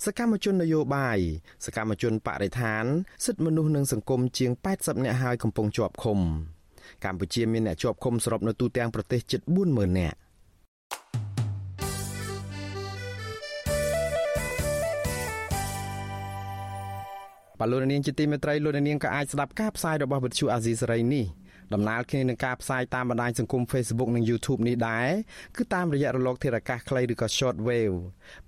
សកម្មជននយោបាយសកម្មជនបរិស្ថាន សិទ្ធិមនុស្សនិងសង្គមជាង80នាក់ហើយកំពុងជាប់ឃុំកម្ពុជាមានអ្នកជាប់ឃុំសរុបនៅទូទាំងប្រទេសជិត40000នាក់បលូននាងជាទីមេត្រីលោកនាងក៏អាចស្ដាប់ការផ្សាយរបស់វិទ្យុអាស៊ីសេរីនេះ ដំណើរគ្នានឹងការផ្សាយតាមបណ្ដាញសង្គម Facebook និង YouTube នេះដែរគឺតាមរយៈរលកធាតុអាកាសខ្លីឬក៏ Short Wave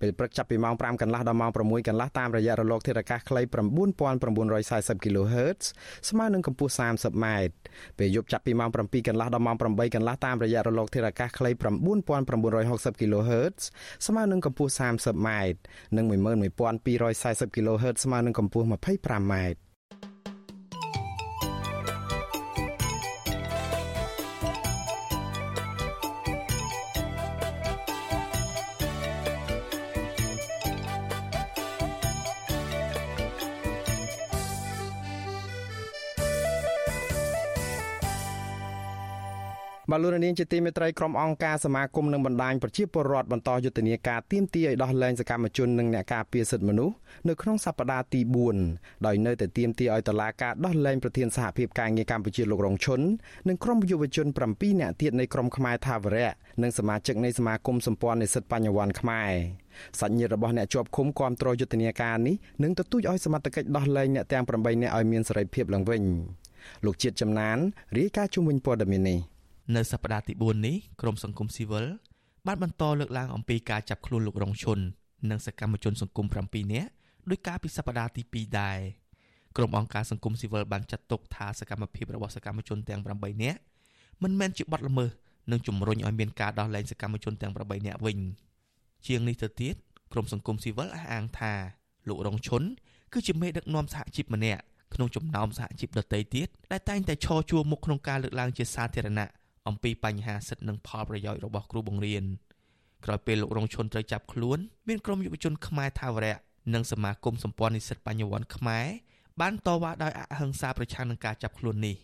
ពេលព្រឹកចាប់ពីម៉ោង5កន្លះដល់ម៉ោង6កន្លះតាមរយៈរលកធាតុអាកាសខ្លី9940 kHz ស្មើនឹងកម្ពស់ 30m ពេលយប់ចាប់ពីម៉ោង7កន្លះដល់ម៉ោង8កន្លះតាមរយៈរលកធាតុអាកាសខ្លី9960 kHz ស្មើនឹងកម្ពស់ 30m និង11240 kHz ស្មើនឹងកម្ពស់ 25m បាទលោកនាងជាទីមេត្រីក្រុមអង្គការសមាគមនិងបណ្ដាញប្រជាពលរដ្ឋបន្តយុទ្ធនាការទាមទារឲ្យដោះលែងសកម្មជននិងអ្នកការពារសិទ្ធិមនុស្សនៅក្នុងសប្តាហ៍ទី4ដោយនៅតែទាមទារឲ្យតុលាការដោះលែងប្រធានសហភាពការងារកម្ពុជាលោករងឈុននិងក្រុមយុវជន7នាក់ទៀតនៃក្រុមខ្មែរថាវរៈនិងសមាជិកនៃសមាគមសម្ព័ន្ធនិស្សិតបញ្ញវន្តខ្មែរសាច់ញាតិរបស់អ្នកជាប់ឃុំគាំទ្រយុទ្ធនាការនេះនិងទទូចឲ្យសមត្ថកិច្ចដោះលែងអ្នកទាំង8នាក់ឲ្យមានសេរីភាពឡើងវិញលោកជាតិចំណានរាយការណ៍ជុំវិញព័ត៌មាននេះ នៅសប្តាហ៍ទី4នេះក្រមសង្គមស៊ីវិលបានបន្តលើកឡើងអំពីការចាប់ខ្លួនលោករងឈុននិងសកម្មជនសង្គម7នាក់ដោយការពីសប្តាហ៍ទី2ដែរក្រុមអង្គការសង្គមស៊ីវិលបានចាត់ទុកថាសកម្មភាពរបស់សកម្មជនទាំង8នាក់មិនមែនជាបទល្មើសនិងជំរុញឲ្យមានការដោះលែងសកម្មជនទាំង8នាក់វិញជាងនេះទៅទៀតក្រុមសង្គមស៊ីវិលអះអាងថាលោករងឈុនគឺជាមេដឹកនាំសហជីពម្នាក់ក្នុងចំណោមសហជីពដទៃទៀតដែលតែងតែឈរជួរមុខក្នុងការលើកឡើងជាសាធារណៈ អំពីបញ្ហាសិទ្ធិនិងផលប្រយោជន៍របស់គ្រូបង្រៀនក្រោយពេលលោករងឈុនត្រូវចាប់ខ្លួនមានក្រុមយុវជនខ្មែរថាវរៈនិងសមាគមសម្ព័ន្ធនិស្សិតបញ្ញវន្តខ្មែរបានតវ៉ាដោយអហិង្សាប្រឆាំងនឹងការចាប់ខ្លួននេះ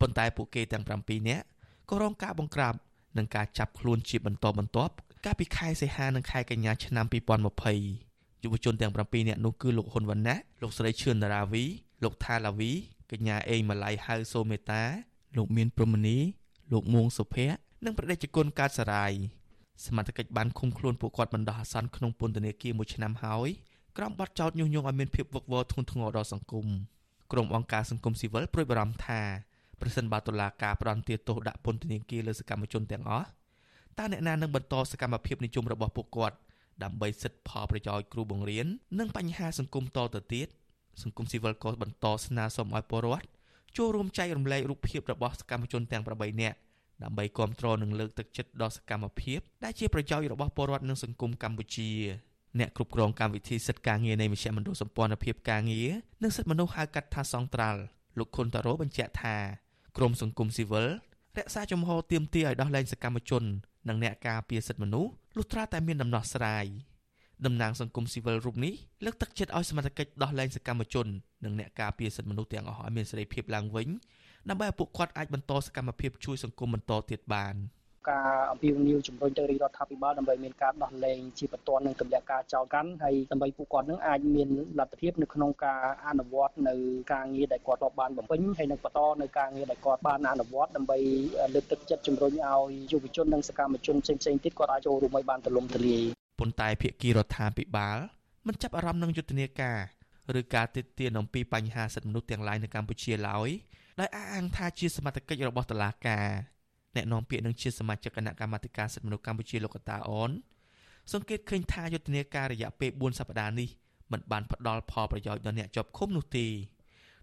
ប៉ុន្តែពួកគេទាំង7នាក់ក៏រងការបង្ក្រាបនិងការចាប់ខ្លួនជាបន្តបន្ទាប់កាលពីខែសីហានិងខែកញ្ញាឆ្នាំ2020យុវជនទាំង7នាក់នោះគឺលោកហ៊ុនវណ្ណៈលោកស្រីឈឿនតារាវីលោកថាឡាវីកញ្ញាអេងម៉ាឡៃហៅសូមេតាលោកមានព្រំនី លោកមួងសុភ័ក្រនិងប្រដេជគុណកើតសារាយសមត្ថកិច្ចបានឃុំខ្លួនពួកគាត់បណ្ដោះអាសន្នក្នុងពន្ធនាគារមួយឆ្នាំហើយក្រោមបទចោទញុះញង់ឲ្យមានភាពវឹកវរធ្ងន់ធ្ងរដល់សង្គមក្រុមអង្គការសង្គមស៊ីវិលព្រួយបារម្ភថាប្រសិនបើតុលាការផ្តន្ទាទោសដាក់ពន្ធនាគារលើសកម្មជនទាំងអស់តើអ្នកណានឹងបន្តសកម្មភាពនិយមរបស់ពួកគាត់ដើម្បីសិទ្ធិផលប្រយោជន៍គ្រូបង្រៀននិងបញ្ហាសង្គមតទៅទៀតសង្គមស៊ីវិលក៏បន្តស្នើសុំឲ្យពលរដ្ឋ ចូលរួមចែករំលែករូបភាពរបស់សកម្មជនទាំង8នាក់ដើម្បីគ្រប់គ្រងនិងលើកទឹកចិត្តដល់សកម្មភាពដែលជាប្រយោជន៍របស់ពលរដ្ឋនិងសង្គមកម្ពុជាអ្នកគ្រប់គ្រងកម្មវិធីសិទ្ធិការងារនៃមជ្ឈមណ្ឌលសម្ព័ន្ធភាពការងារនិងសិទ្ធិមនុស្សហៅកាត់ថាសង្ត្រាល់លោកខុនតារ៉ូបញ្ជាក់ថាក្រមសង្គមស៊ីវិលរក្សាជំហរទៀមទាឲ្យដោះលែងសកម្មជន និងអ្នកការពារសិទ្ធិមនុស្សលុះត្រាតែមានដំណោះស្រាយ តំណាងសង្គមស៊ីវិលរូបនេះលើកទឹកចិត្តឲ្យសមត្ថកិច្ចដោះលែងសកម្មជននិងអ្នកការពារសិទ្ធិមនុស្សទាំងអស់ឲ្យមានសេរីភាពឡើងវិញដើម្បីឲ្យពួកគាត់អាចបន្តសកម្មភាពជួយសង្គមបន្តទៀតបាន។ការអំពាវនាវជំរុញទៅរាជរដ្ឋាភិបាលដើម្បីមានការដោះលែងជាបន្ទាន់នឹងទម្លាក់ការចោលកាន់ហើយដើម្បីពួកគាត់នឹងអាចមានលទ្ធភាពនៅក្នុងការអនុវត្តនៅការងារដែលគាត់រាប់បានបំពេញហើយនឹងបន្តនៅការងារដែលគាត់បានអនុវត្តដើម្បីលើកទឹកចិត្តជំរុញឲ្យយុវជននិងសកម្មជនផ្សេងៗទៀតគាត់អាចចូលរួមឲ្យបានទូលំទូលាយ ប៉ុន្តែភាគីរដ្ឋាភិបាលមិនចាប់អារម្មណ៍នឹងយុទ្ធនាការឬការទិទានអំពីបញ្ហាសិទ្ធិមនុស្សទាំងឡាយនៅកម្ពុជាឡើយដោយអះអាងថាជាសមត្ថកិច្ចរបស់តុលាការអ្នកនាំពាក្យនឹងជាសមាជិកគណៈកម្មាធិការសិទ្ធិមនុស្សកម្ពុជាលោកកតាអនសង្កេតឃើញថាយុទ្ធនាការរយៈពេល4សប្តាហ៍នេះមិនបានផ្ដល់ផលប្រយោជន៍ដល់អ្នកជាប់ឃុំនោះទេ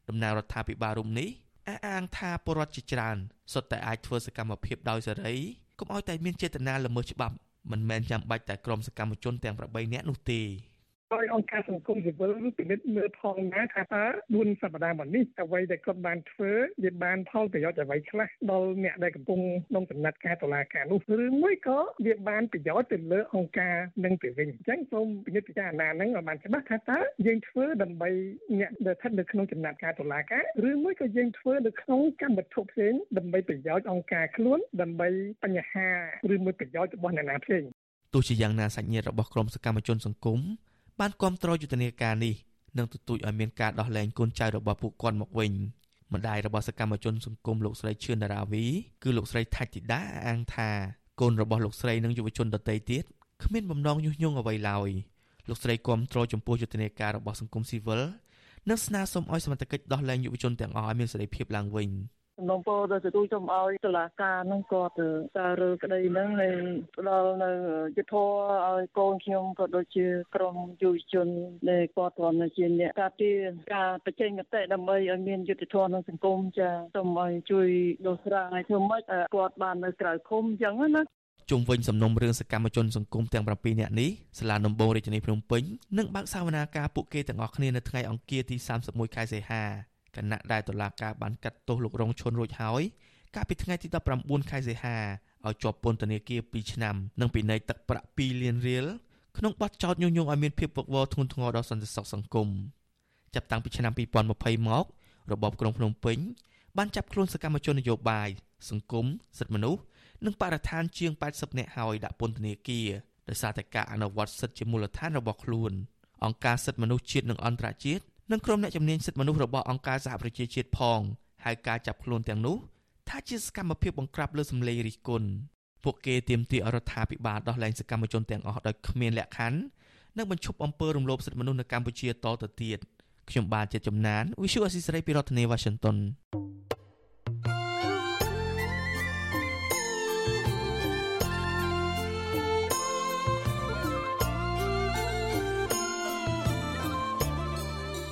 ដំណើររដ្ឋាភិបាលរុំនេះអះអាងថាពលរដ្ឋជាច្រើនសុទ្ធតែអាចធ្វើសកម្មភាពដោយសេរីកុំឲ្យតែមានចេតនាល្មើសច្បាប់ មិនមែនចាំបាច់តែក្រុមសកម្មជនទាំង8នាក់នោះទេ ដោយអង្គការសង្គមស៊ីវិលពិនិត្យមើលផងណាថាតើ4សប្តាហ៍មកនេះអ្វីដែលគាត់បានធ្វើវាបានផលប្រយោជន៍អ្វីខ្លះដល់អ្នកដែលកំពុងក្នុងដំណាត់ការតុលាការនោះឬមួយក៏វាបានប្រយោជន៍ទៅលើអង្គការនឹងទៅវិញអញ្ចឹងសូមពិនិត្យពិចារណាហ្នឹងឲ្យបានច្បាស់ថាតើយើងធ្វើដើម្បីអ្នកដែលស្ថិតនៅក្នុងចំណាត់ការតុលាការឬមួយក៏យើងធ្វើនៅក្នុងកម្មវិធីផ្សេងដើម្បីប្រយោជន៍អង្គការខ្លួនដើម្បីបញ្ហាឬមួយប្រយោជន៍របស់អ្នកណាផ្សេងទោះជាយ៉ាងណាសាច់ញាតិរបស់ក្រុមសកម្មជនសង្គម បានគ្រប់គ្រងយុទ្ធនាការនេះនិងទទូចឲ្យមានការដោះលែងកូនចៅរបស់ពួកគាត់មកវិញម្ដាយរបស់សកម្មជនសង្គមលោកស្រីឈឿនដារាវីគឺលោកស្រីថាច់ធីតាអាងថាកូនរបស់លោកស្រីនិងយុវជនដទៃទៀតគ្មានបំណងញុះញង់អ្វីឡើយលោកស្រីគ្រប់គ្រងចំពោះយុទ្ធនាការរបស់សង្គមស៊ីវិលនិងស្នើសុំឲ្យសមត្ថកិច្ចដោះលែងយុវជនទាំងអស់ឲ្យមានសេរីភាពឡើងវិញ។ សំណូមពរទៅទទួលសូមឲ្យតុលាការនឹងគាត់សាររើក្តីហ្នឹងហើយផ្ដល់នៅយុទ្ធធរឲ្យកូនខ្ញុំក៏ដូចជាក្រុមយុវជនដែលគាត់ទ្រាំជាអ្នកការពារការបញ្ចេញមតិដើម្បីឲ្យមានយុទ្ធធរក្នុងសង្គមចាសូមឲ្យជួយដោះស្រាយធ្វើម៉េចគាត់បាននៅក្រៅឃុំអញ្ចឹងណាជុំវិញសំណុំរឿងសកម្មជនសង្គមទាំង7នាក់នេះសាលាដំបងរាជធានីភ្នំពេញនឹងបើកសវនាការពួកគេទាំងអស់គ្នានៅថ្ងៃអង្គារទី31ខែសីហា គណៈដែលតុលាការបានកាត់ទោសលោករងឈុនរួចហើយកាលពីថ្ងៃទី19ខែសីហាឲ្យជាប់ពន្ធនាគារ2ឆ្នាំ និងពិន័យទឹកប្រាក់2លានរៀលក្នុងបទចោទញុះញង់ឲ្យមានភាពវឹកវរធ្ងន់ធ្ងរដល់សន្តិសុខសង្គមចាប់តាំងពីឆ្នាំ2020មករបបក្រុងភ្នំពេញបានចាប់ខ្លួនសកម្មជននយោបាយសង្គមសិទ្ធិមនុស្សនិងបរិស្ថានជាង80នាក់ហើយដាក់ពន្ធនាគារដោយសារតែការអនុវត្តសិទ្ធិជាមូលដ្ឋានរបស់ខ្លួនអង្គការសិទ្ធិមនុស្សជាតិនិងអន្តរជាតិ និងក្រុមអ្នកជំនាញសិទ្ធិមនុស្សរបស់អង្គការសហប្រជាជាតិផងហើយការចាប់ខ្លួនទាំងនោះថាជាសកម្មភាពបង្ក្រាបលើសម្លេងរិះគន់ពួកគេទាមទាររដ្ឋាភិបាលដោះលែងសកម្មជនទាំងអស់ដោយគ្មានលក្ខខណ្ឌនិងបញ្ឈប់អំពើរំលោភសិទ្ធិមនុស្សនៅកម្ពុជាតទៅទៀតខ្ញុំបាទជាជំនាញ Visual Assisray ពីរដ្ឋធានី Washington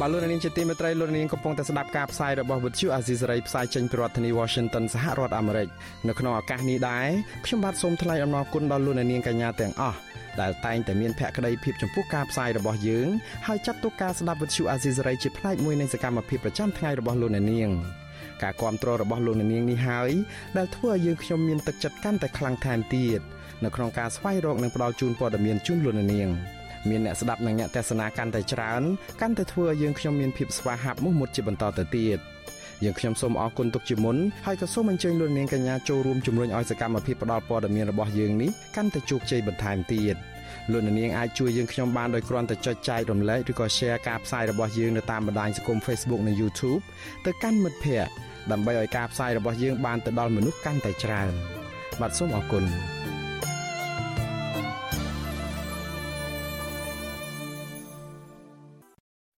បាទលោកនាងជាទីមេត្រីលោកនាងកំពុងតែស្ដាប់ការផ្សាយរបស់វិទ្យុអាស៊ីសេរីផ្សាយចេញពីរដ្ឋធានី Washington សហរដ្ឋអាមេរិកនៅក្នុងឱកាសនេះដែរខ្ញុំបាទសូមថ្លែងអំណរគុណដល់លោកនាងកញ្ញាទាំងអស់ដែលតែងតែមានភក្ដីភាពចំពោះការផ្សាយរបស់យើងហើយចាត់ទុកការស្ដាប់វិទ្យុអាស៊ីសេរីជាផ្នែកមួយនៃសកម្មភាពប្រចាំថ្ងៃរបស់លោកនាងការគ្រប់គ្រងរបស់លោកនាងនេះហើយដែលធ្វើឲ្យយើងខ្ញុំមានទឹកចិត្តកាន់តែខ្លាំងថែមទៀតនៅក្នុងការស្វែងរកនិងផ្តល់ជូនព័ត៌មានជូនលោកនាង។ មានអ្នកស្ដាប់និងអ្នកទស្សនាកាន់តែច្រើនកាន់តែធ្វើឲ្យយើងខ្ញុំមានភាពស្វាហាប់មោះមុតជាបន្តទៅទៀតយើងខ្ញុំសូមអរគុណទុកជាមុនហើយក៏សូមអញ្ជើញលោកនាងកញ្ញាចូលរួមជំរុញឲ្យសកម្មភាពផ្តល់ព័ត៌មានរបស់យើងនេះកាន់តែជោគជ័យបន្ថែមទៀតលោកនាងអាចជួយយើងខ្ញុំបានដោយគ្រាន់តែចុចចែករំលែកឬក៏ Share ការផ្សាយរបស់យើងនៅតាមបណ្ដាញសង្គម Facebook និង YouTube ទៅកាន់មិត្តភ័ក្តិដើម្បីឲ្យការផ្សាយរបស់យើងបានទៅដល់មនុស្សកាន់តែច្រើនបាទសូមអរគុណ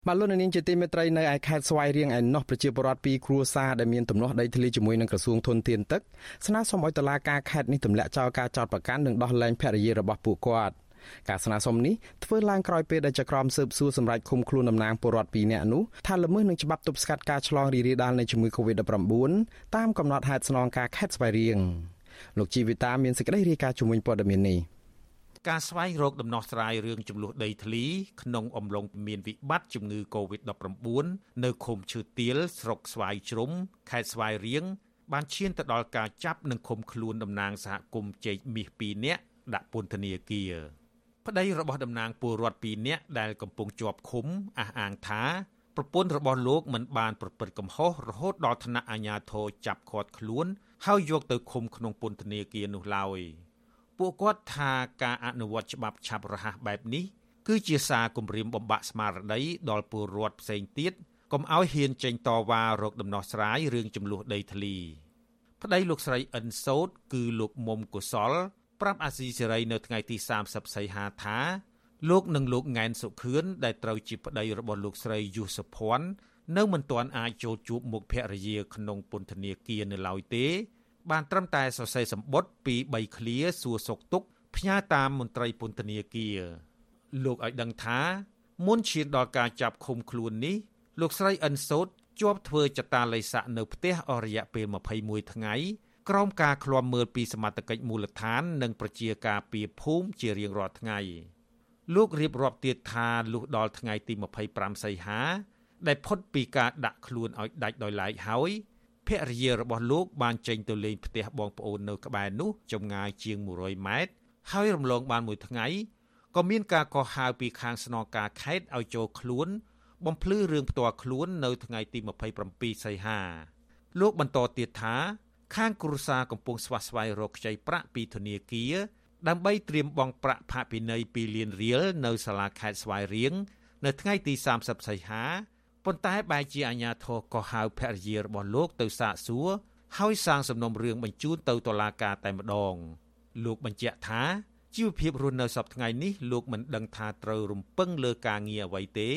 បាទលោកនាងជាទីមេត្រីនៅឯខេត្តស្វាយរៀងឯណោះប្រជាពលរដ្ឋពីរគ្រួសារដែលមានទំនាស់ដីធ្លីជាមួយនឹងក្រសួងធនធានទឹកស្នើសុំឲ្យតុលាការខេត្តនេះទម្លាក់ចោលការចោទប្រកាន់និងដោះលែងភរិយារបស់ពួកគាត់ការស្នើសុំនេះធ្វើឡើងក្រោយពេលដែលចក្រមស៊ើបសួរសម្រាប់ឃុំខ្លួនតំណាងពលរដ្ឋ2នាក់នោះថាល្មើសនឹងច្បាប់ទប់ស្កាត់ការឆ្លងរីករាលដាលនៃជំងឺ Covid-19 តាមកំណត់ហេតុស្នងការខេត្តស្វាយរៀងលោកជីវិតាមានសេចក្តីរាយការណ៍ជំវិញព័ត៌មាននេះ ការស្វែងរកដំណោះស្រាយរឿងចំនួនដីធ្លីក្នុងអំឡុងមានវិបត្តិជំងឺ Covid-19 នៅឃុំឈើទាលស្រុកស្វាយជ្រុំខេត្តស្វាយរៀងបានឈានទៅដល់ការចាប់និងឃុំខ្លួនតំណាងសហគមន៍ជែកមាស2នាក់ដាក់ពន្ធនាគារប្តីរបស់តំណាងពលរដ្ឋ2នាក់ដែលកំពុងជាប់ឃុំអះអាងថាប្រពន្ធរបស់លោកមិនបានប្រព្រឹត្តកំហុសរហូតដល់ថ្នាក់អាជ្ញាធរចាប់ឃាត់ខ្លួន ហើយយកទៅឃុំក្នុងពន្ធនាគារនោះឡើយ ពួកគាត់ថាការអនុវត្តច្បាប់ឆាប់រហ័សបែបនេះគឺជាសារគំរាមបំបាក់ស្មារតីដល់ពលរដ្ឋផ្សេងទៀតកុំឲ្យហ៊ានចេញតវ៉ារកដំណោះស្រាយរឿងចំនួនដីធ្លីប្តីលោកស្រីអិនសោតគឺលោកមុំកុសល ប្រាប់អាស៊ីសេរីនៅថ្ងៃទី30សីហាថាលោកនិងលោកង៉ែនសុខឿនដែលត្រូវជាប្តីរបស់លោកស្រីយុសុភ័ណ្ឌនៅមិនទាន់អាចចូលជួបមុខភរិយាក្នុងពន្ធនាគារនៅឡើយទេ បានត្រឹមតែសរសេរសម្បត្តិពី3ឃ្លាសួរសុខទុក្ខផ្ញើតាមមន្ត្រីពន្ធនាគារលោកឲ្យដឹងថាមុនឈានដល់ការចាប់ឃុំខ្លួននេះលោកស្រីអិនសោតជាប់ធ្វើចតាល័យស័កនៅផ្ទះអស់រយៈពេល21ថ្ងៃក្រោមការឃ្លាំមើលពីសមត្ថកិច្ចមូលដ្ឋាន និងប្រជាការពារភូមិជារៀងរាល់ថ្ងៃលោករៀបរាប់ទៀតថាលុះដល់ថ្ងៃទី25សីហា ដែលផុតពីការដាក់ខ្លួនឲ្យដាច់ដោយឡែកហើយ ភរិយារបស់លោកបានចេញទៅលេងផ្ទះបងប្អូននៅក្បែរនោះចម្ងាយជាង100ម៉ែត្រហើយរំលងបានមួយថ្ងៃក៏មានការកោះហៅពីខាងស្នងការខេត្តឲ្យចូលខ្លួន បំភ្លឺរឿងផ្ទាល់ខ្លួននៅថ្ងៃទី27សីហាលោកបន្តទៀតថា ខាងគ្រួសារកំពុងស្វាស្វែងរកខ្ចីប្រាក់ពីធនាគារដើម្បីត្រៀមបង់ប្រាក់ផាកពិន័យ2លានរៀលនៅសាលាខេត្តស្វាយរៀងនៅថ្ងៃទី30សីហា ប៉ុន្តែបែរជាអាជ្ញាធរក៏ហៅភរិយារបស់លោកទៅសាកសួរហើយសាងសំណុំរឿងបញ្ជូនទៅតុលាការតែម្ដង លោកបញ្ជាក់ថាជីវភាពរស់នៅសពថ្ងៃនេះលោកមិនដឹងថាត្រូវរំពឹងលើការងារអ្វីទេ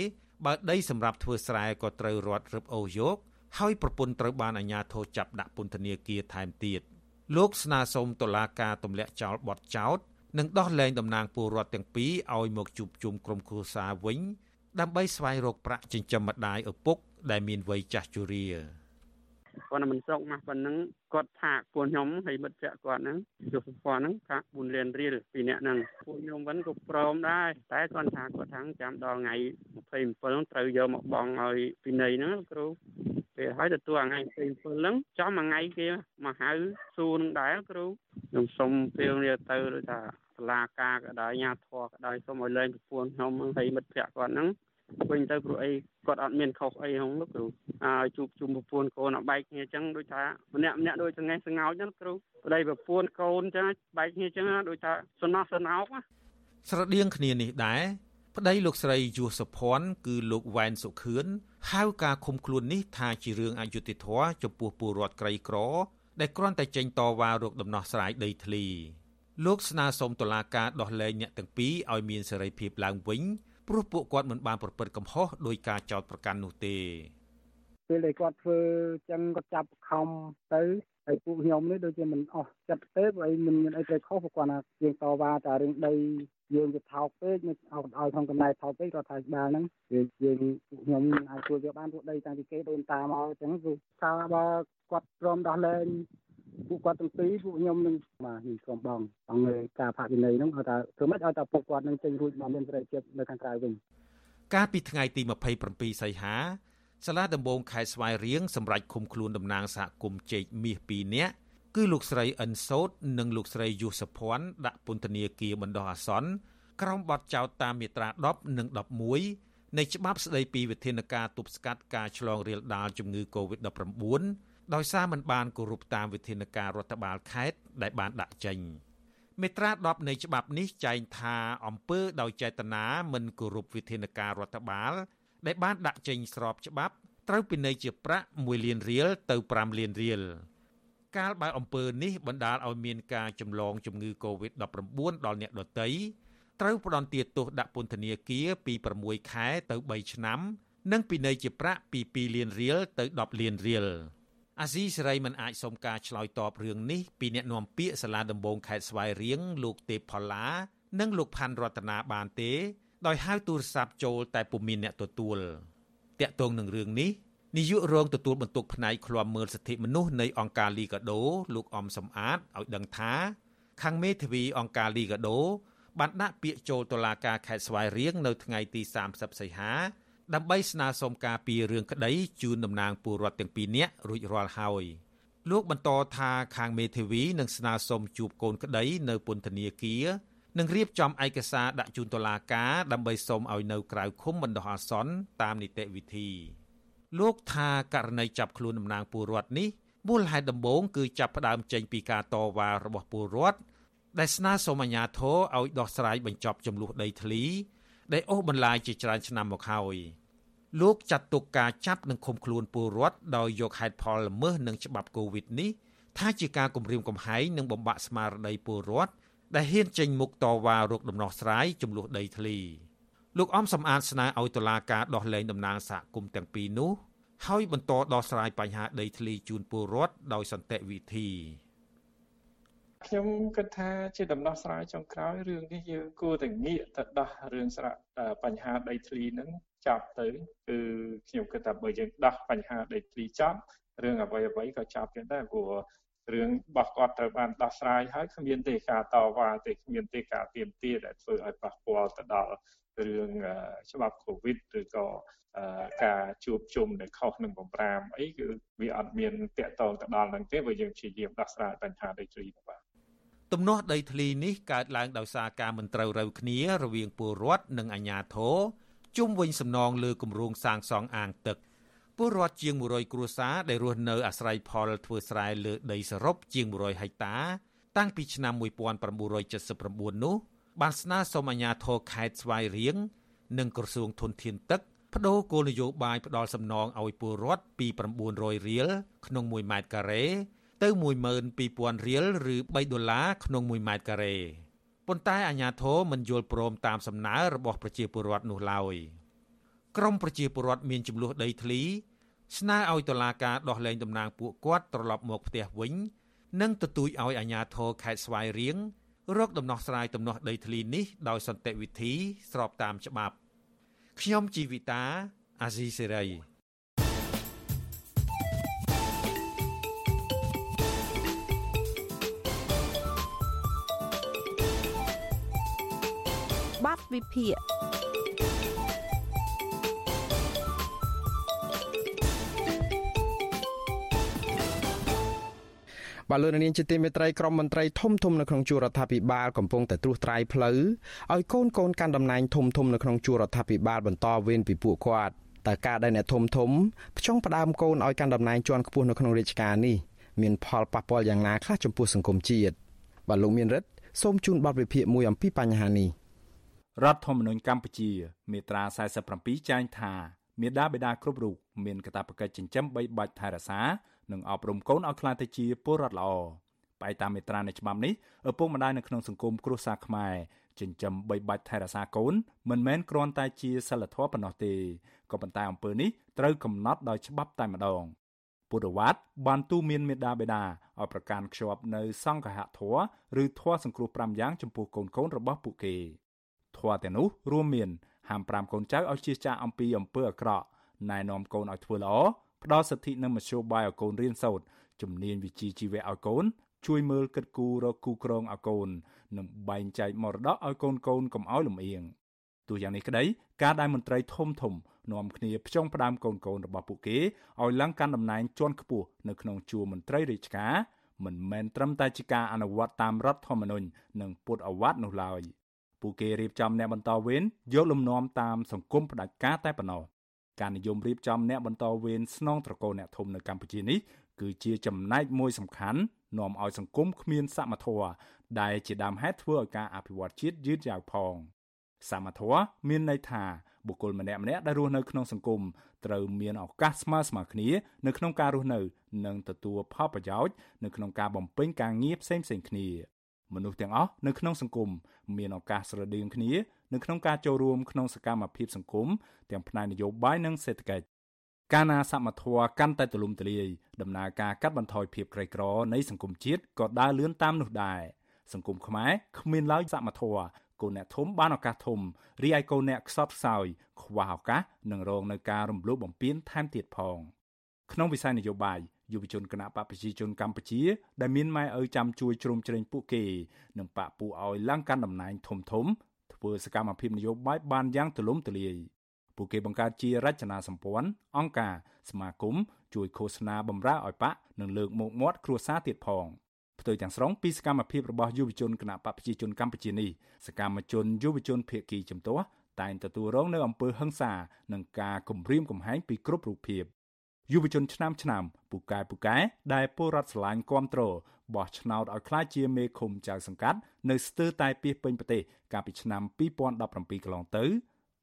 បើដីសម្រាប់ធ្វើស្រែក៏ត្រូវរត់រឹបអូសយកហើយប្រពន្ធត្រូវបានអាជ្ញាធរចាប់ដាក់ពន្ធនាគារថែមទៀតលោកស្នើសុំតុលាការទម្លាក់ចោលបទចោទនិងដោះលែងតំណាងពលរដ្ឋទាំងពីរឲ្យមកជួបជុំក្រុមគ្រួសារវិញ ដើម្បីស្វែងរកប្រាក់ចិញ្ចឹមម្ដាយឪពុក ដែលមានវ័យចាស់ជរាគាត់មិនស្រុកមកប៉ុណ្ណឹងគាត់ថាពួកខ្ញុំហើយមិត្តភក្តិគាត់ហ្នឹងយុទ្ធភ័ណ្ឌហ្នឹងថា4លានរៀលពីអ្នកហ្នឹងពួកខ្ញុំវិញក៏ព្រមដែរតែគាត់ថាគាត់ថាចាំដល់ថ្ងៃ27ត្រូវយកមកបង់ឲ្យពីនៃហ្នឹងគ្រូពេលហើយទទួលថ្ងៃ27ហ្នឹងចំមួយថ្ងៃគេមកហៅសួរនឹងដែរគ្រូខ្ញុំសុំពេលនេះទៅដូចថា សាលាការក៏ដោយអាញាធរក៏ដោយសូមឲ្យលែងប្រពន្ធខ្ញុំហើយមិត្តភក្តិគាត់ហ្នឹងវិញទៅព្រោះអីគាត់អត់មានខុសអីហងលោកគ្រូហើយជួបជុំប្រពន្ធកូនអបែកគ្នាអញ្ចឹងដូចថាម្នាក់ម្នាក់ដូចចង្អេះសង្ោចហ្នឹងគ្រូប្តីប្រពន្ធកូនអញ្ចឹងបែកគ្នាអញ្ចឹងដូចថាសំណោះសំណោកស្រដៀងគ្នានេះដែរប្តីលោកស្រីយួសុភ័ណ្ឌគឺលោកវ៉ែនសុខឿនហៅការឃុំខ្លួននេះថាជារឿងអយុត្តិធម៌ចំពោះពលរដ្ឋក្រីក្រ ដែលគ្រាន់តែចេញតវ៉ារកដំណោះស្រាយដីធ្លី លោកស្នើសុំតុលាការដោះលែងអ្នកទាំងពីរឲ្យមានសេរីភាពឡើងវិញព្រោះពួកគាត់មិនបានប្រព្រឹត្តកំហុសដោយការចោទប្រកាន់នោះទេពេលដែលគាត់ធ្វើចឹងគាត់ចាប់ខំទៅហើយពួកខ្ញុំនេះដូចជាមិនអស់ចិត្តទេព្រោះអីមិនមានអីត្រូវខុសព្រោះគាត់ថាជាងតវ៉ាតែរឿងដីយើងវាថោកពេកមិនអោឲ្យក្នុងកំណែថោកពេកគាត់ថាស្ដាលហ្នឹងវាយើងពួកខ្ញុំអាចជួយវាបានពួកដីតាំងពីគេដូនតាមកអញ្ចឹងគឺថាបើគាត់ព្រមដោះលែង ពួកគាត់ទាំងពីរពួកខ្ញុំនឹងបាទនេះក្រុមបងអង្គការផាកវិន័យហ្នឹងគាត់ថាធ្វើម៉េចឲ្យតែពួកគាត់នឹងចេញរួចមកមានសេរីភាពនៅខាងក្រៅវិញកាលពីថ្ងៃទី27សីហាសាលាដំបងខេត្តស្វាយរៀងសម្រាប់ឃុំខ្លួនតំណាងសហគមន៍ជែកមាស2នាក់គឺលោកស្រីអិនសោតនិងលោកស្រីយុសភ័ណ្ឌដាក់ពន្ធនាគារបណ្ដោះអាសន្នក្រោមបទចោទតាមមាត្រា10និង11នៃច្បាប់ស្តីពីវិធានការទប់ស្កាត់ការឆ្លងរាលដាលជំងឺ Covid-19 ដោយសារមិនបានគោរពតាមវិធានការរដ្ឋបាលខេត្តដែលបានដាក់ចេញមេត្រា10នៃច្បាប់នេះចែងថាអំពើដោយចេតនាមិនគោរពវិធានការរដ្ឋបាលដែលបានដាក់ចេញស្របច្បាប់ត្រូវពិន័យជាប្រាក់1លានរៀលទៅ5លានរៀលកាលបើអំពើនេះបណ្ដាលឲ្យមានការចម្លងជំងឺ Covid-19 ដល់អ្នកដទៃត្រូវផ្ដន្ទាទោសដាក់ពន្ធនាគារពី6ខែទៅ3ឆ្នាំ និងពិន័យជាប្រាក់ពី2លានរៀលទៅ10លានរៀល អាស៊ីសេរីមិនអាចសុំការឆ្លើយតបរឿងនេះពីអ្នកនាំពាក្យសាលាដំបងខេត្តស្វាយរៀងលោកទេពផល្លា និងលោកផាន់រតនាបានទេ ដោយហៅទូរស័ព្ទចូលតែពុំមានអ្នកទទួលតាក់ទងនឹងរឿងនេះនាយករងទទួលបន្ទុកផ្នែកឃ្លាំមើលសិទ្ធិមនុស្សនៃអង្គការលីកាដូលោកអំសំអាតឲ្យដឹងថា ខាងមេធាវីអង្គការលីកាដូបានដាក់ពាក្យចូលតុលាការខេត្តស្វាយរៀងនៅថ្ងៃទី30សីហា ដើម្បីស្នើសុំការពីរឿងក្តីជូនតំណាងពលរដ្ឋទាំងពីរនាក់រួចរាល់ហើយលោកបន្តថាខាងមេធាវីនឹងស្នើសុំជួបកូនក្តីនៅពន្ធនាគារនិងរៀបចំឯកសារដាក់ជូនតុលាការដើម្បីសុំឲ្យនៅក្រៅឃុំបណ្ដោះអាសន្នតាមនីតិវិធីលោកថាករណីចាប់ខ្លួនតំណាងពលរដ្ឋនេះមូលហេតុដំបូងគឺចាប់ផ្ដើមចេញពីការតវ៉ារបស់ពលរដ្ឋដែលស្នើសុំអាជ្ញាធរឲ្យដោះស្រាយបញ្ចប់ចំនួនដីធ្លី ដែលអូសបន្លាយជាច្រើនឆ្នាំមកហើយលោកចាត់ទុកការចាប់និងឃុំខ្លួនពលរដ្ឋដោយយកហេតុផលល្មើសនឹងច្បាប់កូវីដនេះថាជាការគំរាមកំហែងនិងបំបាក់ស្មារតីពលរដ្ឋដែលហ៊ានចេញមុខតវ៉ារោគដំណោះស្រាយចំនួនដីធ្លីលោកអំសំអាតស្នើឲ្យតុលាការដោះលែងតំណាងសហគមន៍ទាំងពីរនោះ ហើយបន្តដោះស្រាយបញ្ហាដីធ្លីជូនពលរដ្ឋដោយសន្តិវិធី ខ្ញុំគិតថាជាដំណោះស្រាយចុងក្រោយរឿងនេះយើងគួរតែងាកទៅដោះរឿងស្រាក់បញ្ហាដីធ្លីហ្នឹងចប់ទៅគឺខ្ញុំគិតថាបើយើងដោះបញ្ហាដីធ្លីចប់រឿងអ្វីអ្វីក៏ចប់ទៀតដែរព្រោះរឿងរបស់គាត់ត្រូវបានដោះស្រាយហើយគ្មានទេការតវ៉ាទេគ្មានទេការទៀមទាដែលធ្វើឲ្យប៉ះពាល់ទៅដល់រឿងច្បាប់កូវីដឬក៏ការជួបជុំដែលខុសនឹងបំរាមអីគឺវាអត់មានតាក់ទងទៅដល់នឹងទេបើយើងព្យាយាមដោះស្រាយបញ្ហាដីធ្លីបាទ ទំនាស់ដីធ្លីនេះកើតឡើងដោយសារការមិនត្រូវរូវគ្នារវាងពលរដ្ឋនិងអាជ្ញាធរជុំវិញសំណងលើគម្រោងសាងសង់អាងទឹកពលរដ្ឋជាង100គ្រួសារដែលរស់នៅអាស្រ័យផលធ្វើស្រែលើដីសរុបជាង100ហិកតា តាំងពីឆ្នាំ1979នោះបានស្នើសុំអាជ្ញាធរខេត្តស្វាយរៀងនិងក្រសួងធនធានទឹកបដូរគោលនយោបាយផ្ដល់សំណងឲ្យពលរដ្ឋពី900រៀលក្នុង1ម៉ែត្រការ៉េ ទៅ12000រៀលឬ3ដុល្លារក្នុង1ម៉ែត្រការ៉េប៉ុន្តែអាជ្ញាធរមិនយល់ព្រមតាមសំណើរបស់ប្រជាពលរដ្ឋនោះឡើយក្រមប្រជាពលរដ្ឋមានចំនួនដីធ្លី ស្នើឲ្យតុលាការដោះលែងតំណាងពួកគាត់ត្រឡប់មកផ្ទះវិញនិងទទូចឲ្យអាជ្ញាធរខេត្តស្វាយរៀងរកដំណោះស្រាយទំនាស់ដីធ្លីនេះដោយសន្តិវិធីស្របតាមច្បាប់ខ្ញុំជីវិតាអាស៊ីសេរី វិភាគបាទលោកនាងជាទីមេត្រីក្រមមន្ត្រីធំធំនៅក្នុងជួររដ្ឋាភិបាលកំពុងតែត្រួសត្រាយផ្លូវឲ្យកូនកូនកាន់តំណែងធំធំនៅក្នុងជួររដ្ឋាភិបាលបន្តវេនពីពួកគាត់តើការដែលអ្នកធំធំផ្ចង់ផ្ដើមកូនឲ្យកាន់តំណែងជាន់ខ្ពស់នៅក្នុងរាជការនេះមានផលប៉ះពាល់យ៉ាងណាខ្លះចំពោះសង្គមជាតិបាទលោកមានរិទ្ធសូមជូនបទវិភាគមួយអំពីបញ្ហានេះ រដ្ឋធម្មនុញ្ញកម្ពុជាមាត្រា47ចែងថាមេដាបេដាគ្រប់រូបមានកាតព្វកិច្ចចិញ្ចឹមបីបាច់ថែរក្សានិងអប់រំកូនឲ្យក្លាយទៅជាពលរដ្ឋល្អបែបតាមមេត្រានៃច្បាប់នេះឪពុកម្ដាយនៅក្នុងសង្គមគ្រួសារខ្មែរចិញ្ចឹមបីបាច់ថែរក្សាកូនមិនមែនគ្រាន់តែជាសិលធម៌ប៉ុណ្ណោះទេក៏ប៉ុន្តែអំពើនេះត្រូវកំណត់ដោយច្បាប់តែម្ដងពុទ្ធវត្តបានទូមានមេដាបេដាឲ្យប្រកាន់ខ្ជាប់នៅសង្ឃហធម៌ឬធម៌សង្គ្រោះ5យ៉ាងចំពោះកូនកូនរបស់ពួកគេ ធម៌ទាំងនោះរួមមានហាម5កូនចៅឲ្យជៀសចាកអំពីអំពើអាក្រក់ណែនាំកូនឲ្យធ្វើល្អផ្ដល់សិទ្ធិនិងមធ្យោបាយឲ្យកូនរៀនសូត្រជំនាញវិជ្ជាជីវៈឲ្យកូន ជួយមើលគិតគូររកគូក្រងឲ្យកូននិងបែងចែកមរតកឲ្យកូនកូនកុំឲ្យលំអៀងទោះយ៉ាងនេះក្តីការដែលមន្ត្រីធំធំនាំគ្នាផ្ចង់ផ្ដើមកូនកូនរបស់ពួកគេឲ្យឡើងកាន់តំណែងជាន់ខ្ពស់នៅក្នុងជួរមន្ត្រីរាជការមិនមែនត្រឹមតែជាការអនុវត្តតាមរដ្ឋធម្មនុញ្ញនិងពុទ្ធអវត្តនោះឡើយ ពួកគេរៀបចំអ្នកបន្តវេនយកលំនាំតាមសង្គមផ្ដាច់ការតែប៉ុណ្ណោះការនិយមរៀបចំអ្នកបន្តវេនស្នងត្រកូលអ្នកធំនៅកម្ពុជានេះគឺជាចំណែកមួយសំខាន់នាំឲ្យសង្គមគ្មានសមធម៌ដែលជាដើមហេតុធ្វើឲ្យការអភិវឌ្ឍជាតិយឺតយ៉ាវផងសមធម៌មានន័យថាបុគ្គលម្នាក់ម្នាក់ដែលរស់នៅក្នុងសង្គមត្រូវមានឱកាសស្មើស្មើគ្នានៅក្នុងការរស់នៅ និងទទួលផលប្រយោជន៍នៅក្នុងការបំពេញការងារផ្សេងៗគ្នា មនុស្សទាំងអស់នៅក្នុងសង្គមមានឱកាសស្រដៀងគ្នានៅក្នុងការចូលរួមក្នុងសកម្មភាពសង្គមទាំងផ្នែកនយោបាយនិងសេដ្ឋកិច្ចកាលណាសមត្ថៈកាន់តែទូលំទូលាយដំណើរការកាត់បន្ថយភាពក្រីក្រនៃសង្គមជាតិក៏ដើរលឿនតាមនោះដែរសង្គមខ្មែរគ្មានឡើយសមត្ថៈកូនអ្នកធំបានឱកាសធំរីឯកូនអ្នកខ្សត់ខ្សោយខ្វះឱកាសនឹងរងនៅការរំលោភបំពានថែមទៀតផងក្នុងវិស័យនយោបាយ យុវជនគណៈបកប្រជាជនកម្ពុជា ដែលមានម៉ែឪចាំជួយជ្រោមជ្រែងពួកគេនិងបកពូឲ្យឡើងកាន់តំណែងធំធំធ្វើសកម្មភាពនយោបាយបានយ៉ាងទូលំទូលាយពួកគេបង្កើតជារចនាសម្ព័ន្ធអង្គការសមាគមជួយឃោសនាបម្រើឲ្យបកនិងលើកមុខមាត់គ្រួសារទៀតផងផ្ទុយទាំងស្រុងពីសកម្មភាពរបស់យុវជនគណៈបកប្រជាជនកម្ពុជានេះសកម្មជនយុវជនភៀកគីជំទាស់តែងទទួលរងនៅអំពើហិង្សានិងការគំរាមកំហែងពីគ្រប់រូបភាព យុវជនឆ្នាំឆ្នាំពូកែពូកែដែលពលរដ្ឋស្រឡាញ់គ្រប់ត្រួតបោះឆ្នោតឲ្យក្លាយជាមេឃុំចៅសង្កាត់នៅស្ទើរតែពីពេញប្រទេសកាលពីឆ្នាំ2017កន្លងទៅ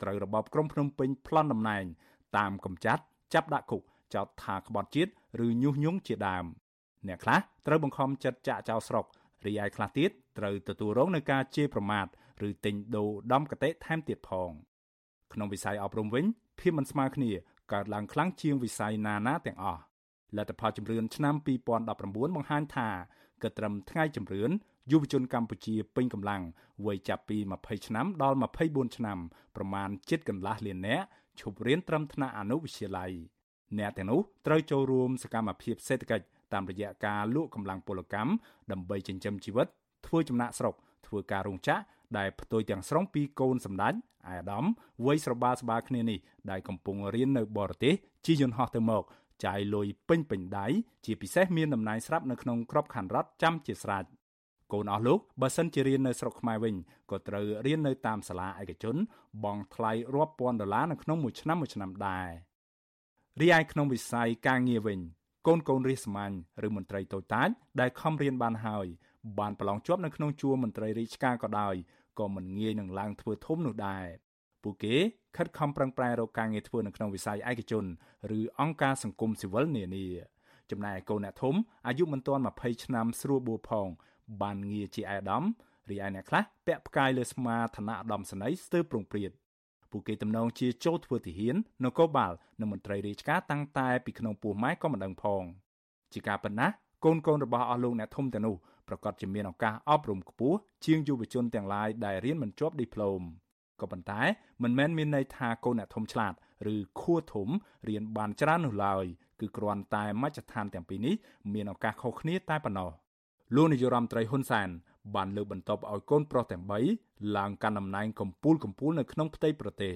ត្រូវរបបក្រុងភ្នំពេញប្លន់តំណែង តាមកំចាត់ចាប់ដាក់គុកចោទថាក្បត់ជាតិឬញុះញង់ជាដើមអ្នកខ្លះត្រូវបង្ខំចិត្តចាក់ចោលស្រុករីឯខ្លះទៀតត្រូវទទួលរងនឹងការជេរប្រមាថឬទិញដូរដំកតិថែមទៀតផង ក្នុងវិស័យអប់រំវិញភាពមិនស្មើគ្នា កើតឡើងខ្លាំងជាងវិស័យណាណាទាំងអស់លទ្ធផលជំរឿនឆ្នាំ2019បង្ហាញថាគិតត្រឹមថ្ងៃជំរឿនយុវជនកម្ពុជាពេញកម្លាំងវ័យចាប់ពី20ឆ្នាំដល់24ឆ្នាំប្រមាណជិតកន្លះលាននាក់ឈប់រៀនត្រឹមថ្នាក់អនុវិទ្យាល័យអ្នកទាំងនោះត្រូវចូលរួមសកម្មភាពសេដ្ឋកិច្ចតាមរយៈការលក់កម្លាំងពលកម្មដើម្បីចិញ្ចឹមជីវិតធ្វើចំណាក់ស្រុកធ្វើការរោងចក្រ ដែលផ្ទុយទាំងស្រុងពីកូនសម្ដេចអាដាមវ័យស្របាលស្បាលគ្នានេះដែលកំពុងរៀននៅបរទេសជិះយន្តហោះទៅមកចាយលុយពេញពេញដៃជាពិសេសមានតំណែងស្រាប់នៅក្នុងក្របខ័ណ្ឌរដ្ឋចាំជាស្រេចកូនអស់លោកបើសិនជារៀននៅស្រុកខ្មែរវិញក៏ត្រូវរៀននៅតាមសាលាឯកជនបង់ថ្លៃរាប់ពាន់ដុល្លារនៅក្នុងមួយឆ្នាំមួយឆ្នាំដែររីឯក្នុងវិស័យការងារវិញកូនកូនរាជសម្ាញ់ឬមន្ត្រីតូចតាចដែលខំរៀនបានហើយបានប្រឡងជាប់នៅក្នុងជួរមន្ត្រីរាជការក៏ដោយ ក៏មិនងាយនឹងឡើងធ្វើធំនោះដែរពួកគេខិតខំប្រឹងប្រែងរកការងារធ្វើនៅក្នុងវិស័យឯកជនឬអង្គការសង្គមស៊ីវិលនានាចំណែកកូនអ្នកធំអាយុមិនទាន់20ឆ្នាំស្រួលបួផង បានងារជាអាដាមរីឯអ្នកខ្លះពាក់ផ្កាយលើស្មាឋានៈអាដាមសនីស្ទើរប្រងព្រាតពួកគេទំនងជាចូលធ្វើទាហាននគរបាលនិងមន្ត្រីរាជការតាំងតែពីក្នុងពោះម៉ែក៏មិនដឹងផង ជាការប៉ុណ្ណាកូនកូនរបស់អស់លោកអ្នកធំទាំងនោះ ប្រកាសជាមានឱកាសអប់រំខ្ពស់ជាងយុវជនទាំងឡាយដែលរៀនមិនជាប់ឌីប្លូមក៏ប៉ុន្តែមិនមែនមានន័យថាកូនអ្នកធំឆ្លាត ឬខួធំរៀនបានច្រើននោះឡើយគឺគ្រាន់តែមជ្ឈដ្ឋានទាំងពីរនេះមានឱកាសខុសគ្នាតែប៉ុណ្ណោះលោកនាយរដ្ឋមន្ត្រីហ៊ុនសែនបានលើកបន្ទប់ឲ្យកូនប្រុសទាំង3ឡើងកាន់តំណែងកម្ពូលកម្ពូលនៅក្នុងផ្ទៃប្រទេស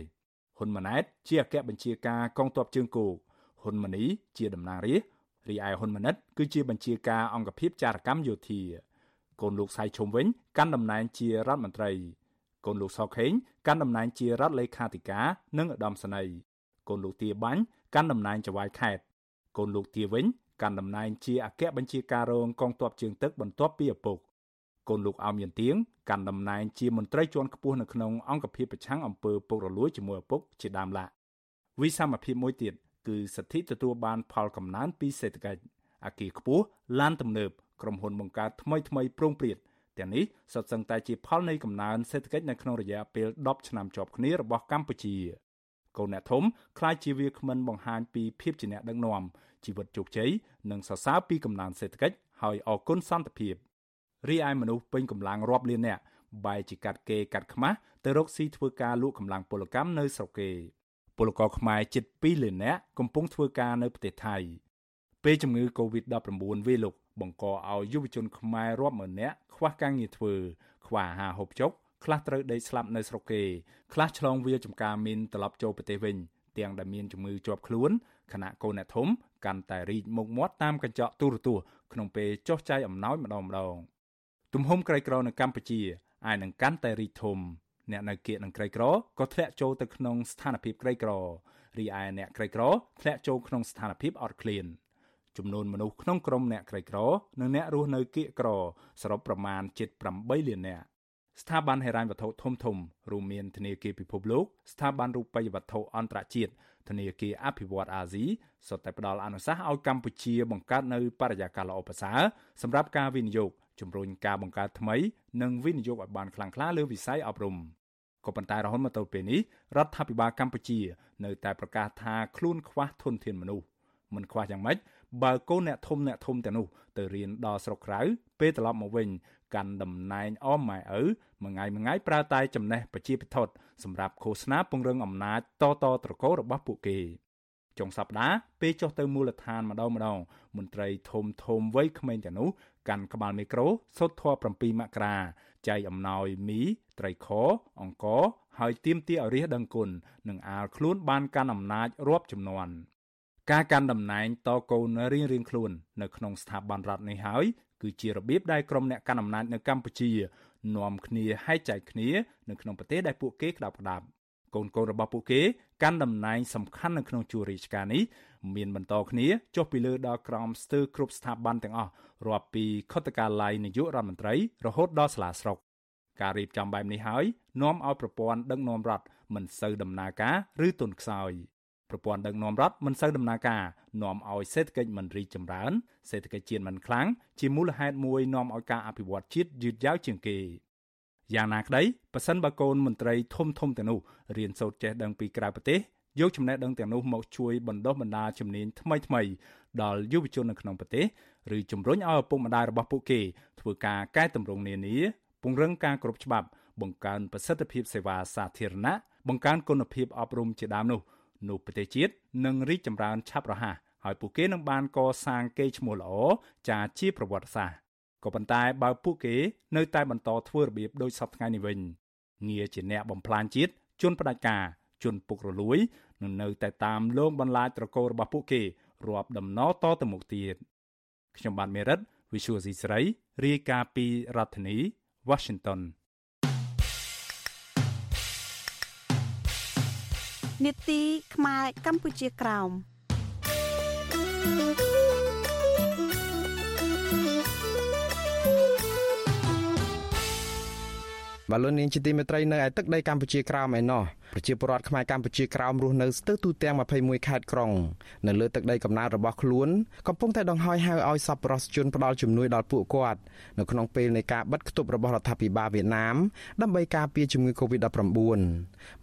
ហ៊ុនម៉ាណែតជាអគ្គបញ្ជាការកងទ័ពជើងគោកហ៊ុនម៉ាណីជាតំណាងរាស្ត្រ រីឯហ៊ុនម៉ាណិតគឺជាបញ្ជាការអង្គភាពចារកម្មយោធាកូនលោកសៃឈុំវិញកាន់តំណែងជារដ្ឋមន្ត្រីកូនលោកសខេងកាន់តំណែងជារដ្ឋលេខាធិការនិងឧត្តមសេនីយ៍កូនលោកទាបាញ់កាន់តំណែងចៅហ្វាយខេត្តកូនលោកទាវិញកាន់តំណែងជាអគ្គបញ្ជាការរងកងទ័ពជើងទឹកបន្ទាប់ពីឪពុកកូនលោកអោមយន្តទៀងកាន់តំណែងជាមន្ត្រីជាន់ខ្ពស់នៅក្នុងអង្គភាពប្រឆាំងអំពើពុករលួយជាមួយឪពុកជាដើមឡាវិសមភាពមួយទៀត គឺសិទ្ធិទទួលបានផលកំណើនពីសេដ្ឋកិច្ចអាគារខ្ពស់ឡានទំនើបក្រុមហ៊ុនបង្កើតថ្មីថ្មីប្រងព្រាតទាំងនេះសុទ្ធសឹងតែជាផលនៃកំណើនសេដ្ឋកិច្ចនៅក្នុងរយៈពេល10ឆ្នាំជាប់គ្នារបស់កម្ពុជាកូនអ្នកធំខ្លាចជាវាគ្មិនបង្ហាញពីភាពជាអ្នកដឹកនាំជីវិតជោគជ័យនិងសរសើរពីកំណើនសេដ្ឋកិច្ចហើយអគុណសន្តិភាពរីឯមនុស្សពេញកម្លាំងរាប់លាននាក់បែរជាកាត់គេកាត់ខ្មាស់ទៅរកស៊ីធ្វើការលក់កម្លាំងពលកម្មនៅស្រុកគេ ពលករខ្មែរជិត2លាននាក់កំពុងធ្វើការនៅប្រទេសថៃពេលជំងឺ Covid-19 វាលុកបង្កឲ្យយុវជនខ្មែររាប់ម៉ឺននាក់ខ្វះការងារធ្វើ ខ្វះអាហារហូបចុកខ្លះត្រូវដេកស្លាប់នៅស្រុកគេខ្លះឆ្លងវាលចំការមីនត្រឡប់ចូលប្រទេសវិញទាំងដែលមានជំងឺជាប់ខ្លួនខណៈកូនអ្នកធំកាន់តែរីកមុខមាត់តាមកញ្ចក់ទូរទស្សន៍ក្នុងពេលចុះចាយអំណោយម្ដងម្ដង ទំហំក្រីក្រនៅកម្ពុជាអាចនឹងកាន់តែរីកធំ អ្នកនៅគៀកនឹងក្រីក្រក៏ធ្លាក់ចូលទៅក្នុងស្ថានភាពក្រីក្ររីឯអ្នកក្រីក្រធ្លាក់ចូលក្នុងស្ថានភាពអត់ឃ្លានចំនួនមនុស្សក្នុងក្រុមអ្នកក្រីក្រនិងអ្នករស់នៅគៀកក្រសរុបប្រមាណជិត8លាននាក់ស្ថាប័នហិរញ្ញវត្ថុធំធំរួមមានធនាគារពិភពលោកស្ថាប័នរូបិយវត្ថុអន្តរជាតិធនាគារអភិវឌ្ឍអាស៊ីសុទ្ធតែផ្ដល់អនុសាសន៍ឲ្យកម្ពុជាបង្កើតនៅបរិយាកាសល្អប្រសើរសម្រាប់ការវិនិយោគ ជំរុញការបង្កើតថ្មីនិងវិនិយោគឲ្យបានខ្លាំងក្លាលើវិស័យអប់រំក៏ប៉ុន្តែរហូតមកទល់ពេលនេះរដ្ឋាភិបាលកម្ពុជា នៅតែប្រកាសថាខ្លួនខ្វះធនធានមនុស្សមិនខ្វះយ៉ាងម៉េចបើកូនអ្នកធំអ្នកធំទាំងនោះទៅរៀនដល់ស្រុកក្រៅពេលត្រឡប់មកវិញកាន់តំណែងអមម៉ែឪមួយថ្ងៃមួយថ្ងៃប្រើតែចំណេះប្រជាពិធសម្រាប់ឃោសនាពង្រឹងអំណាចតតត្រកូលរបស់ពួកគេ ចុងសប្តាហ៍ពេលចុះទៅមូលដ្ឋានម្ដងម្ដងមន្ត្រីធំធំវ័យក្មេងទាំងនោះកាន់ក្បាលមីក្រូសូត្រធម៌7មករាចែកអំណោយមីត្រីខអង្ករហើយទាមទារឲ្យរាជដឹងគុណនិងអាលខ្លួនបានកាន់អំណាចរាប់ចំនួនការកាន់តំណែងតកូនរៀងរៀងខ្លួន នៅក្នុងស្ថាប័នរដ្ឋនេះហើយគឺជារបៀបដែលក្រុមអ្នកកាន់អំណាចនៅកម្ពុជានាំគ្នាហែកចែកគ្នានៅក្នុងប្រទេសដែលពួកគេក្តាប់ក្តាប់ កូនកូនរបស់ពួកគេកាន់តំណែងសំខាន់នៅក្នុងជួររាជការនេះមានបន្តគ្នាចុះពីលើដល់ក្រមស្ទើរគ្រប់ស្ថាប័នទាំងអស់រាប់ពីខុទ្ទកាល័យនាយករដ្ឋមន្ត្រីរហូតដល់សាលាស្រុកការរៀបចំបែបនេះហើយនាំឲ្យប្រព័ន្ធដឹកនាំរដ្ឋមិនសូវដំណើរការឬទន់ខ្សោយប្រព័ន្ធដឹកនាំរដ្ឋមិនសូវដំណើរការនាំឲ្យសេដ្ឋកិច្ចមិនរីកចម្រើនសេដ្ឋកិច្ចជាតិមិនខ្លាំងជាមូលហេតុមួយនាំឲ្យការអភិវឌ្ឍជាតិយឺតយ៉ាវជាងគេ យ៉ាងណាក្តីប៉ះសិនបើកូនមន្ត្រីធំធំទាំងនោះរៀនសូត្រចេះដឹងពីក្រៅប្រទេសយកចំណេះដឹងទាំងនោះមកជួយបណ្ដុះបណ្ដាលជំនាញថ្មីថ្មីដល់យុវជននៅក្នុងប្រទេសឬជំរុញឲ្យឪពុកម្ដាយរបស់ពួកគេធ្វើការកែតម្រង់នានាពង្រឹងការគ្រប់ច្បាប់ បង្កើនប្រសិទ្ធភាពសេវាសាធារណៈបង្កើនគុណភាពអប់រំជាដើមនោះនោះប្រទេសជាតិនឹងរីកចម្រើនឆាប់រហ័សហើយពួកគេនឹងបានកសាងកេរ្តិ៍ឈ្មោះល្អចាជាប្រវត្តិសាស្ត្រ ក៏ប៉ុន្តែបើពួកគេនៅតែបន្តធ្វើរបៀបដូចសពថ្ងៃនេះវិញងារជាអ្នកបំផ្លាញជាតិជន់ផ្ដាច់ការជន់ពុករលួយនឹងនៅតែតាមលងបន្លាចត្រកូលរបស់ពួកគេរាប់ដំណតទៅមុខទៀតខ្ញុំបាទមេរិត Visual C ស្រីរាយការណ៍ពីរដ្ឋធានី Washington នេតិខ្មែរកម្ពុជាក្រោម បលូននាងជាទីមេត្រីនៅឯទឹកដីកម្ពុជាក្រោមឯណោះប្រជាពលរដ្ឋខ្មែរកម្ពុជាក្រោមរស់នៅស្ទើរទូទាំង21ខេត្តក្រុងនៅលើទឹកដីកំណើតរបស់ខ្លួនកំពុងតែដង្ហោយហៅឲ្យសប្បុរសជនផ្ដល់ជំនួយដល់ពួកគាត់នៅក្នុងពេលនៃការបិទគប់របស់រដ្ឋាភិបាលវៀតណាមដើម្បីការពារជំងឺ Covid-19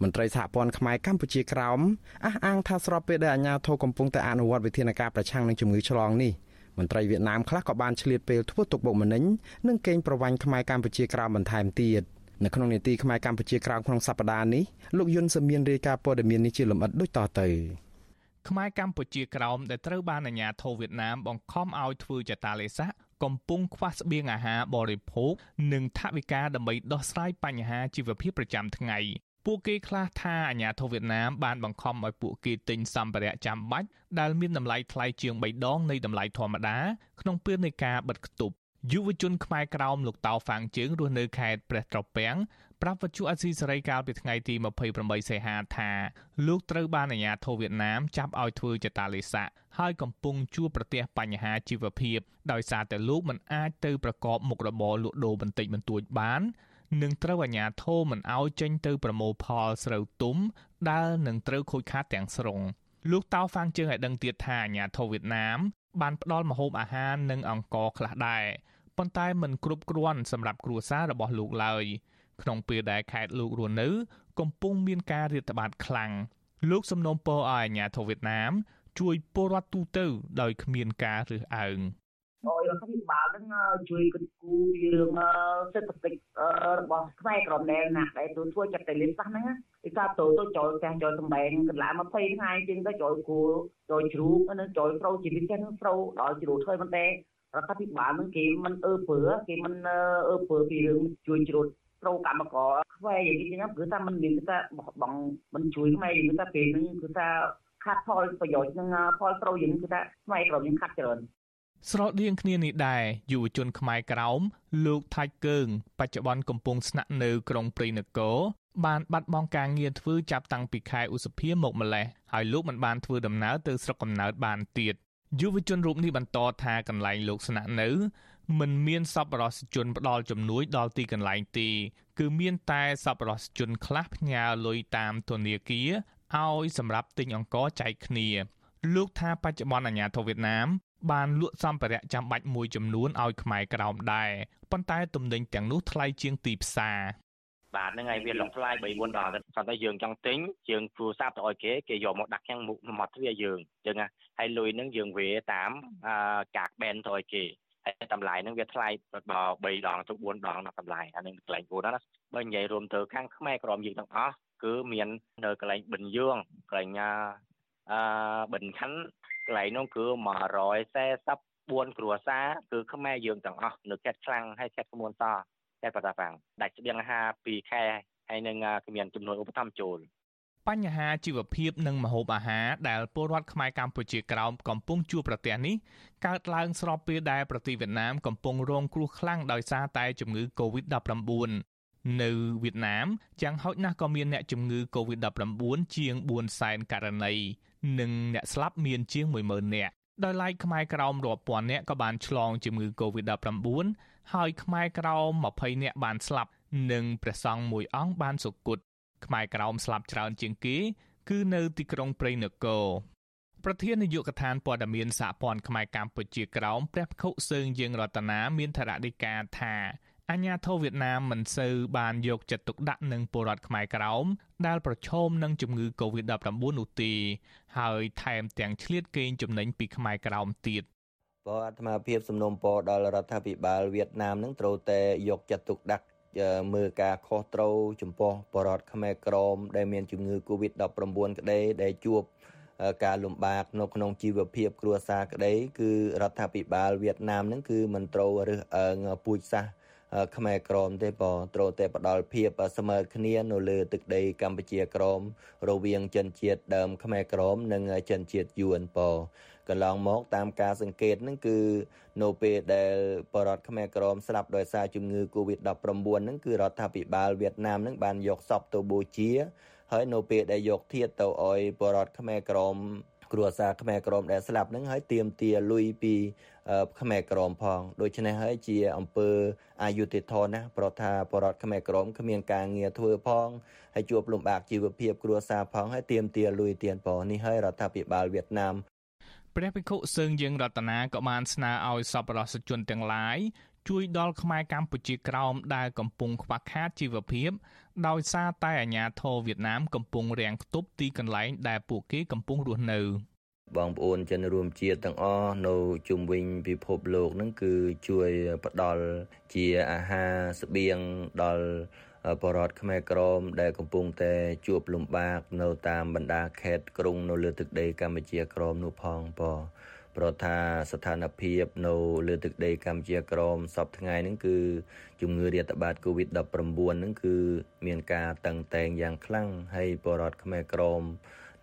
មន្ត្រីសហព័ន្ធខ្មែរកម្ពុជាក្រោមអះអាងថាស្របពេលដែលអាជ្ញាធរកំពុងតែអនុវត្តវិធានការប្រឆាំងនឹងជំងឺឆ្លងនេះមន្ត្រីវៀតណាមខ្លះក៏បានឆ្លៀតពេលធ្វើទុកបុកម្នេញនិងកេងប្រវ័ញ្ចខ្មែរកម្ពុជាក្រោមបន្ថែមទៀត។ នៅក្នុងនីតិខ្មែរកម្ពុជាក្រោមក្នុងសប្តាហ៍នេះលោកយុនសមៀនរាយការណ៍ព័ត៌មាននេះជាលម្អិតដូចតទៅខ្មែរកម្ពុជាក្រោមដែលត្រូវបានអាជ្ញាធរវៀតណាមបង្ខំឲ្យធ្វើចតាឡេសាកំពុងខ្វះស្បៀងអាហារបរិភោគនិងថវិកាដើម្បីដោះស្រាយបញ្ហាជីវភាពប្រចាំថ្ងៃពួកគេខ្លះថាអាញាធិបតេយ្យវៀតណាមបានបង្ខំឲ្យពួកគេទិញសម្ភារៈចាំបាច់ដែលមានតម្លៃថ្លៃជាង3ដងនៃតម្លៃធម្មតាក្នុងពេលនៃការបិទគប់ យុវជនខ្មែរក្រោមលោកតៅហ្វាងជើងរស់នៅខេត្តព្រះត្រពាំងប្រាប់វិទ្យុអសីសេរីកាលពីថ្ងៃទី28សីហាថាលោកត្រូវបានអាជ្ញាធរវៀតណាមចាប់ឲ្យធ្វើចតាឡេសាហើយកំពុងជួបប្រទះបញ្ហាជីវភាពដោយសារតែលោកមិនអាចទៅប្រកបមុខរបរលក់ដូរបន្តិចបន្តួចបាននឹងត្រូវអាជ្ញាធរមិនឲ្យចេញទៅប្រមូលផលស្រូវទុំដែលនឹងត្រូវខូចខាតទាំងស្រុងលោកតៅហ្វាងជើងឲ្យដឹងទៀតថាអាជ្ញាធរវៀតណាមបានផ្ដល់ម្ហូបអាហារនិងអង្ករខ្លះដែរ ប៉ុន្តែមិនគ្រប់គ្រាន់សម្រាប់គ្រួសាររបស់លោកឡើយក្នុងពេលដែលខេត្តលោករស់នៅ កំពុងមានការរាតត្បាតខ្លាំងលោកសំណូមពរឲ្យអាជ្ញាធរវៀតណាម ជួយពលរដ្ឋទូទៅ ដោយគ្មានការរើសអើងឲ្យរដ្ឋាភិបាលនឹងជួយគិតគូរពីរឿងសេដ្ឋកិច្ចរបស់ខ្មែរក្រមដែរណាដែលទូធ្វើចាត់តែលេខសោះហ្នឹងពីថាទៅទៅចូលផ្ទះចូលសម្បែងកន្លង20ថ្ងៃជាងទៅចូលគូចូលជ្រូកនិងចូលប្រូជាពិសេសនឹងប្រូដល់ជ្រូកធ្វើមិនទេ រដ្ឋាភិបាលនឹងគេមិនអើពើគេមិនអើពើពីរឿងជួយជ្រួតត្រូវកម្មករខ្វែយ៉ាងនេះចឹងគឺថាมันមានគឺថាបងมันជួយខ្មែរគឺថាពេលហ្នឹងគឺថាខាត់ផលប្រយោជន៍នឹងផលត្រូវយ៉ាងគឺថាខ្មែរក្រមយើងខាត់ច្រើនស្រដៀងគ្នានេះដែរយុវជនខ្មែរក្រោមលោកថាច់កើងបច្ចុប្បន្នកំពុងស្នាក់នៅក្រុងព្រៃនគរបានបាត់បង់ការងារធ្វើចាប់តាំងពីខែឧសភាមកម្លេះហើយលោកមិនបានធ្វើដំណើរទៅស្រុកកំណើតបានទៀត យុវជនរូបនេះបន្តថាកន្លែងលោកស្នាក់នៅមិនមានសប្បុរសជនផ្ដល់ជំនួយដល់ទីកន្លែងទេគឺមានតែសប្បុរសជនខ្លះផ្ញើលុយតាមធនាគារឲ្យសម្រាប់ទិញអង្ករចែកគ្នា លោកថាបច្ចុប្បន្នអាញាធិបតេយ្យវៀតណាមបានលក់សម្ភារៈចាំបាច់មួយចំនួនឲ្យខ្មែរក្រោមដែរប៉ុន្តែទំនិញទាំងនោះថ្លៃជាងទីផ្សារ បាទហ្នឹងហើយវាលុកថ្លៃ3 4ដងគាត់តែយើងចង់ទិញយើងទូរស័ព្ទទៅឲ្យគេគេយកមកដាក់ខាងមុខមកទ្វារយើងអញ្ចឹងណាហើយលុយហ្នឹងយើងវេតាមកាកបែនទៅឲ្យគេហើយតម្លៃហ្នឹងវាថ្លៃដល់3ដងទៅ4ដងដល់តម្លៃអានឹងកន្លែងគួរណាបើនិយាយរួមទៅខាងខ្មែរក្រមយើងទាំងអស់គឺមាននៅកន្លែងបិណ្ឌយងកន្លែងអឺបិណ្ឌខណ្ឌកន្លែងនោះគឺ144គ្រួសារគឺខ្មែរយើងទាំងអស់នៅខេត្តខ្លាំងហើយខេត្តសមុទ្រស ខេត្តបាត់ដំបងដាច់ស្បៀងអាហារ2ខែហើយនឹងគ្មានចំនួនឧបត្ថម្ភចូលបញ្ហាជីវភាពនិងម្ហូបអាហារដែលពលរដ្ឋខ្មែរកម្ពុជាក្រោមកំពុងជួបប្រទះនេះកើតឡើងស្របពេលដែលប្រទេសវៀតណាមកំពុងរងគ្រោះខ្លាំងដោយសារតែជំងឺ Covid-19 នៅវៀតណាមយ៉ាងហោចណាស់ក៏មានអ្នកជំងឺ Covid-19 ជាង4សែនករណីនិងអ្នកស្លាប់មានជាង10000នាក់ដោយឡែកខ្មែរក្រោមរាប់ពាន់នាក់ក៏បានឆ្លងជំងឺ Covid-19 ហើយខ្មែរក្រោម20នាក់បានស្លាប់និងព្រះសង្ឃមួយអង្គបានសុគតខ្មែរក្រោមស្លាប់ច្រើនជាងគេ គឺនៅទីក្រុងព្រៃនគរប្រធាននាយកដ្ឋានព័ត៌មានសហព័ន្ធខ្មែរកម្ពុជាក្រោមព្រះភិក្ខុសើងយើងរតនាមានថរដីកាថាអាញាធរវៀតណាមមិនសូវបានយកចិត្តទុកដាក់នឹងពលរដ្ឋខ្មែរក្រោមដែលប្រឈមនឹងជំងឺ Covid-19 នោះទេហើយថែមទាំងឆ្លៀតកេងចំណេញពីខ្មែរក្រោមទៀត បើអាត្មាភាពសំណុំពរដល់រដ្ឋាភិបាលវៀតណាមនឹងត្រូវតែយកចិត្តទុកដាក់មើលការខុសត្រូវចំពោះបរតខ្មែរក្រមដែលមានជំងឺ Covid-19 ក្តីដែលជួបការលំបាកនៅក្នុងជីវភាពគ្រួសារក្តីគឺរដ្ឋាភិបាលវៀតណាមនឹងគឺមិនត្រូវរើសអើងពូជសាសន៍ខ្មែរក្រមទេបើត្រូវតែផ្ដល់ភាពស្មើគ្នានៅលើទឹកដីកម្ពុជាក្រមរវាងជនជាតិដើមខ្មែរក្រមនិងជនជាតិយួនបើ កន្លងមកតាមការសង្កេតហ្នឹងគឺនៅពេលដែលបរតខ្មែរក្រមស្លាប់ដោយសារជំងឺ Covid-19 ហ្នឹងគឺរដ្ឋាភិបាលវៀតណាមហ្នឹងបានយកសពទៅបូជា ហើយនៅពេលដែលយកធាតទៅឲ្យបរតខ្មែរក្រមគ្រួសារខ្មែរក្រមដែលស្លាប់ហ្នឹងហើយទៀមទាលុយពីខ្មែរក្រមផងដូច្នេះហើយជាអង្គើអយុធធនណាប្រថាបរតខ្មែរក្រមគ្មានការងារធ្វើផងហើយជួបលំបាកជីវភាពគ្រួសារផងហើយទៀមទាលុយទៀនផងនេះហើយរដ្ឋាភិបាលវៀតណាម ព្រះភិក្ខុសើងយើងរតនាក៏បានស្នើឲ្យសប្បុរសជនទាំងឡាយជួយដល់ខ្មែរកម្ពុជាក្រោមដែលកំពុងខ្វះខាតជីវភាព ដោយសារតែអាញាធរវៀតណាមកំពុងរាំងខ្ទប់ទីកន្លែងដែលពួកគេកំពុងរស់នៅបងប្អូនជនរួមជាតិទាំងអស់នៅជុំវិញពិភពលោកនឹងគឺជួយផ្ដល់ជាអាហារស្បៀងដល់ បរតខ្មែរក្រមដែលកំពុងតែជួបលំបាកនៅតាមបណ្ដាខេត្តក្រុងនៅលើទឹកដីកម្ពុជាក្រមនោះផងបព្រោះថាស្ថានភាពនៅលើទឹកដីកម្ពុជាក្រមសពថ្ងៃហ្នឹងគឺជំងឺរាតត្បាត COVID-19 ហ្នឹងគឺ មានការតឹងតែងយ៉ាងខ្លាំងហើយបរតខ្មែរក្រម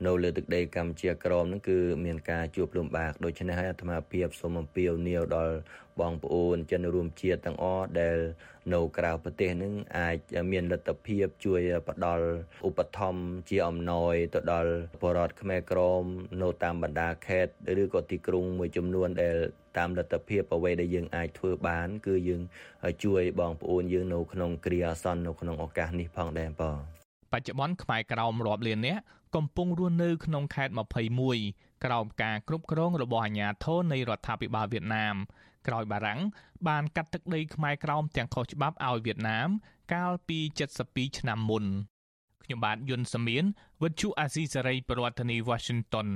នៅលើទឹកដីកម្ពុជាក្រមហ្នឹងគឺមានការជួបលំបាកដូច្នេះហើយអាត្មាភាពសូមអំពាវនាវដល់បងប្អូនជនរួមជាតិទាំងអស់ដែលនៅក្រៅប្រទេសនឹងអាចមានលទ្ធភាពជួយផ្ដល់ឧបត្ថម្ភជាអំណោយទៅដល់ពលរដ្ឋខ្មែរក្រមនៅតាមបណ្ដាខេត្តឬក៏ទីក្រុងមួយចំនួនដែលតាមលទ្ធភាពអ្វីដែលយើងអាចធ្វើបាន គឺយើងជួយបងប្អូនយើងនៅក្នុងគ្រាអាសន្ននៅក្នុងឱកាសនេះផងដែរបងបច្ចុប្បន្នខ្មែរក្រមរាប់លាននាក់ កំពុងរស់នៅក្នុងខេត្ត21ក្រោមការគ្រប់គ្រងរបស់អាជ្ញាធរនៃរដ្ឋាភិបាលវៀតណាមក្រោយបារាំងបានកាត់ទឹកដីខ្មែរក្រោមទាំងខុសច្បាប់ឲ្យវៀតណាម កាលពី72ឆ្នាំមុនខ្ញុំបាទយុនសាមៀនវិទ្យុអាស៊ីសេរីប្រធានាធិបតី Washington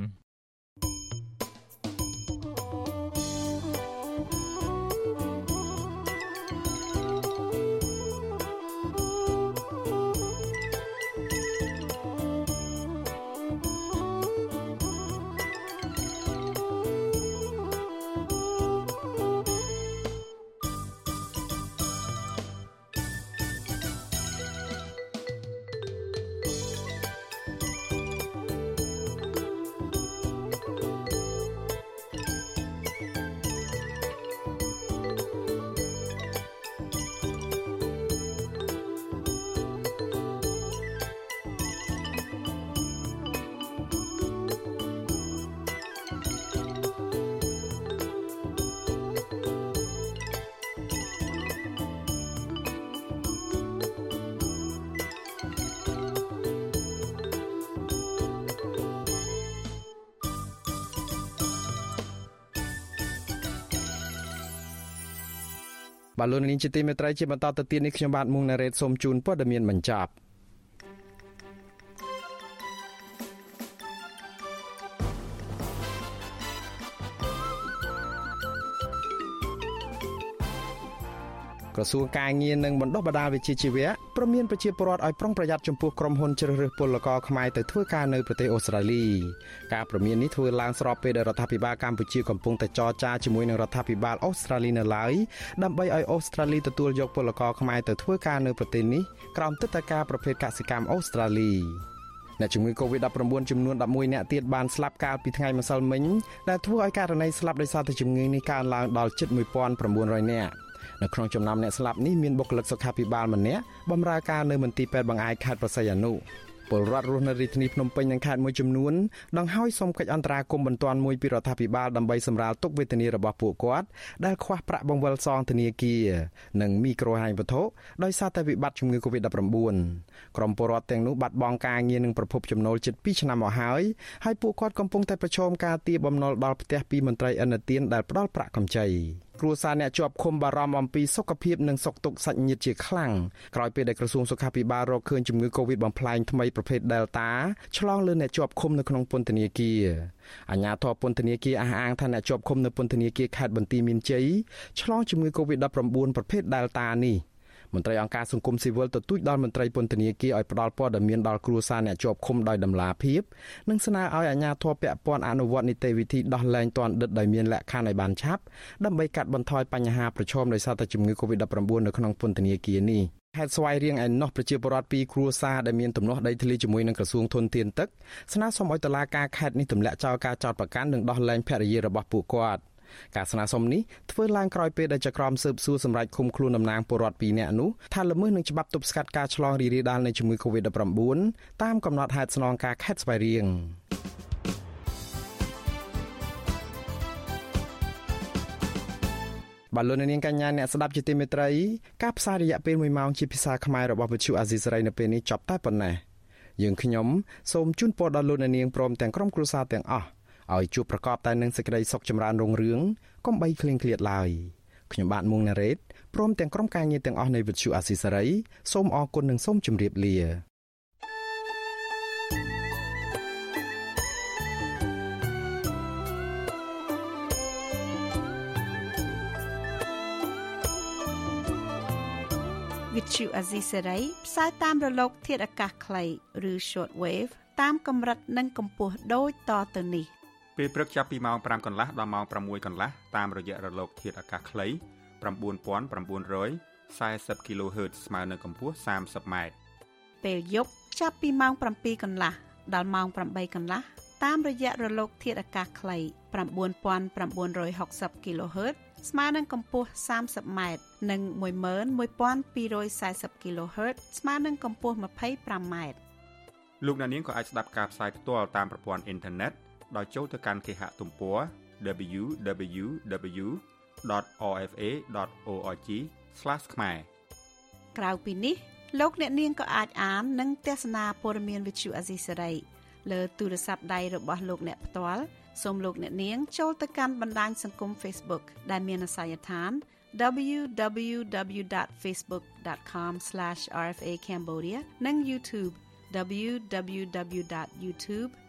បាទលោកនាងជាទីមេត្រីជាបន្តទៅទៀតនេះខ្ញុំបាទមុងណារ៉េតសូមជូនព័ត៌មានបញ្ចប់ ក្រសួងការងារនិងបណ្ដុះបណ្ដាលវិជ្ជាជីវៈព្រមានប្រជាពលរដ្ឋឲ្យប្រុងប្រយ័ត្នចំពោះក្រុមហ៊ុនជ្រើសរើសពលករខ្មែរទៅធ្វើការនៅប្រទេសអូស្ត្រាលីការព្រមាននេះធ្វើឡើងស្របពេលដែលរដ្ឋាភិបាលកម្ពុជាកំពុងតែចរចាជាមួយនឹងរដ្ឋាភិបាលអូស្ត្រាលីនៅឡើយដើម្បីឲ្យអូស្ត្រាលីទទួលយកពលករខ្មែរទៅធ្វើការនៅប្រទេសនេះក្រោមទឹកដីការប្រភេទកសិកម្មអូស្ត្រាលីអ្នកជំងឺ Covid-19 ចំនួន11អ្នកទៀតបានស្លាប់កាលពីថ្ងៃម្សិលមិញដែលធ្វើឲ្យករណីស្លាប់ដោយសារតែជំងឺនេះកើនឡើងដល់ជិត1900នាក់ នៅក្នុងចំណោមអ្នកស្លាប់នេះមានបុគ្គលិកសុខាភិបាលម្នាក់បម្រើការនៅមន្ទីរពេទ្យបង្អែកខេត្តប្រស័យអនុពលរដ្ឋរស់នៅរាជធានីភ្នំពេញនិងខេត្តមួយចំនួនដង្ហើយសុំកិច្ចអន្តរាគមន៍បន្ទាន់មួយពីរដ្ឋាភិបាលដើម្បីសម្រាលទុក្ខវេទនារបស់ពួកគាត់ដែលខ្វះប្រាក់បង្វិលសងធនាគារនិងមីក្រូហិរញ្ញវត្ថុដោយសារតែវិបត្តិជំងឺ Covid-19 ក្រុមពលរដ្ឋទាំងនោះបាត់បង់ការងារនិងប្រភពចំណូលជិត2ឆ្នាំមកហើយហើយពួកគាត់កំពុងតែប្រឈមការទារបំណុលដល់ផ្ទះពីមន្ត្រីអនុទានដែលផ្ដល់ប្រាក់កម្ចី គ្រួសារអ្នកជាប់ឃុំបារម្ភអំពីសុខភាពនិងសុខទុក្ខសាច់ញាតិជាខ្លាំងក្រោយពេលដែលក្រសួងសុខាភិបាលរកឃើញជំងឺ Covid បំផ្លែងថ្មីប្រភេទ Delta ឆ្លងលើអ្នកជាប់ឃុំនៅក្នុងពន្ធនាគារអាជ្ញាធរពន្ធនាគារអះអាងថាអ្នកជាប់ឃុំនៅពន្ធនាគារខេត្តបន្ទាយមានជ័យឆ្លងជំងឺ Covid-19 ប្រភេទ Delta នេះ មន្ត្រីអង្គការសង្គមស៊ីវិលទទូចដល់មន្ត្រីពន្ធនាគារឲ្យផ្ដល់ព័ត៌មានដល់គ្រួសារអ្នកជាប់ឃុំដោយដំឡាភាពនិងស្នើឲ្យអាជ្ញាធរពាក់ព័ន្ធអនុវត្តនីតិវិធីដោះលែងទាន់ដិតដោយមានលក្ខខណ្ឌឲ្យបានឆាប់ដើម្បីកាត់បន្ថយបញ្ហាប្រឈមដោយសារតែជំងឺ Covid-19 នៅក្នុងពន្ធនាគារនេះហេតុស្វ័យរៀងឯណោះប្រជាពលរដ្ឋពីគ្រួសារដែលមានទំនាស់ដីធ្លីជាមួយនឹងក្រសួងធនធានទឹកស្នើសុំឲ្យតុលាការខេត្តនេះទម្លាក់ចោលការចោទប្រកាន់និងដោះលែងភរិយារបស់ពួកគាត់ ការស្នើសុំនេះធ្វើឡើងក្រោយពេលដែលចក្រមស៊ើបសួរសម្រាប់ឃុំខ្លួនតំណាងពលរដ្ឋ2នាក់នោះថាល្មើសនឹងច្បាប់ទប់ស្កាត់ការឆ្លងរីករាលដាលនៃជំងឺ Covid-19 តាមកំណត់ហេតុស្នងការខេត្តស្វាយរៀងបាទលោកនាងកញ្ញាអ្នកស្ដាប់ជាទីមេត្រីការផ្សាយរយៈពេល1ម៉ោងជាភាសាខ្មែររបស់វិទ្យុអាស៊ីសេរីនៅពេលនេះចប់តែប៉ុណ្ណេះយើងខ្ញុំសូមជូនពរដល់លោកនាងព្រមទាំងក្រុមគ្រួសារទាំងអស់ ឲ្យជួបប្រកបតែនឹងសេចក្តីសុខចម្រើនរុងរឿងកុំបីឃ្លៀងឃ្លាតឡើយខ្ញុំបាទមុងណារ៉េតព្រមទាំងក្រុមការងារទាំងអស់នៃវិទ្យុអាស៊ីសេរីសូមអរគុណនិងសូមជម្រាបលាវិទ្យុអាស៊ីសេរីផ្សាយតាមរលក ធាតុអាកាសខ្លីឬ short wave តាមកម្រិតនិងកម្ពស់ដូចតទៅនេះ ពេលព្រឹកចាប់ពីម៉ោង5កន្លះដល់ម៉ោង6កន្លះតាមរយៈរលកធាតុអាកាសខ្លី9940 40 kHz ស្មើនៅកម្ពស់ 30m ពេលយប់ចាប់ពីម៉ោង7កន្លះដល់ម៉ោង8កន្លះតាមរយៈរលកធាតុអាកាសខ្លី9960 kHz ស្មើនឹងកម្ពស់ 30m និង11240 kHz ស្មើនឹងកម្ពស់ 25m លោកអ្នកនាងក៏អាចស្ដាប់ការផ្សាយផ្ទាល់តាមប្រព័ន្ធអ៊ីនធឺណិត ដោយចូលទៅកាន់គេហទំព័រ www.rfa.org/ ខ្មែរក្រៅពីនេះលោកអ្នកនាងក៏អាចអាននិងទស្សនាព័ត៌មានវិទ្យុអាស៊ីសេរីលើទូរស័ព្ទដៃរបស់លោកអ្នកផ្ទាល់សូមលោកអ្នកនាងចូលទៅកាន់បណ្ដាញសង្គម Facebook ដែលមានអាសយដ្ឋាន www.facebook.com/rfa.cambodia និង YouTube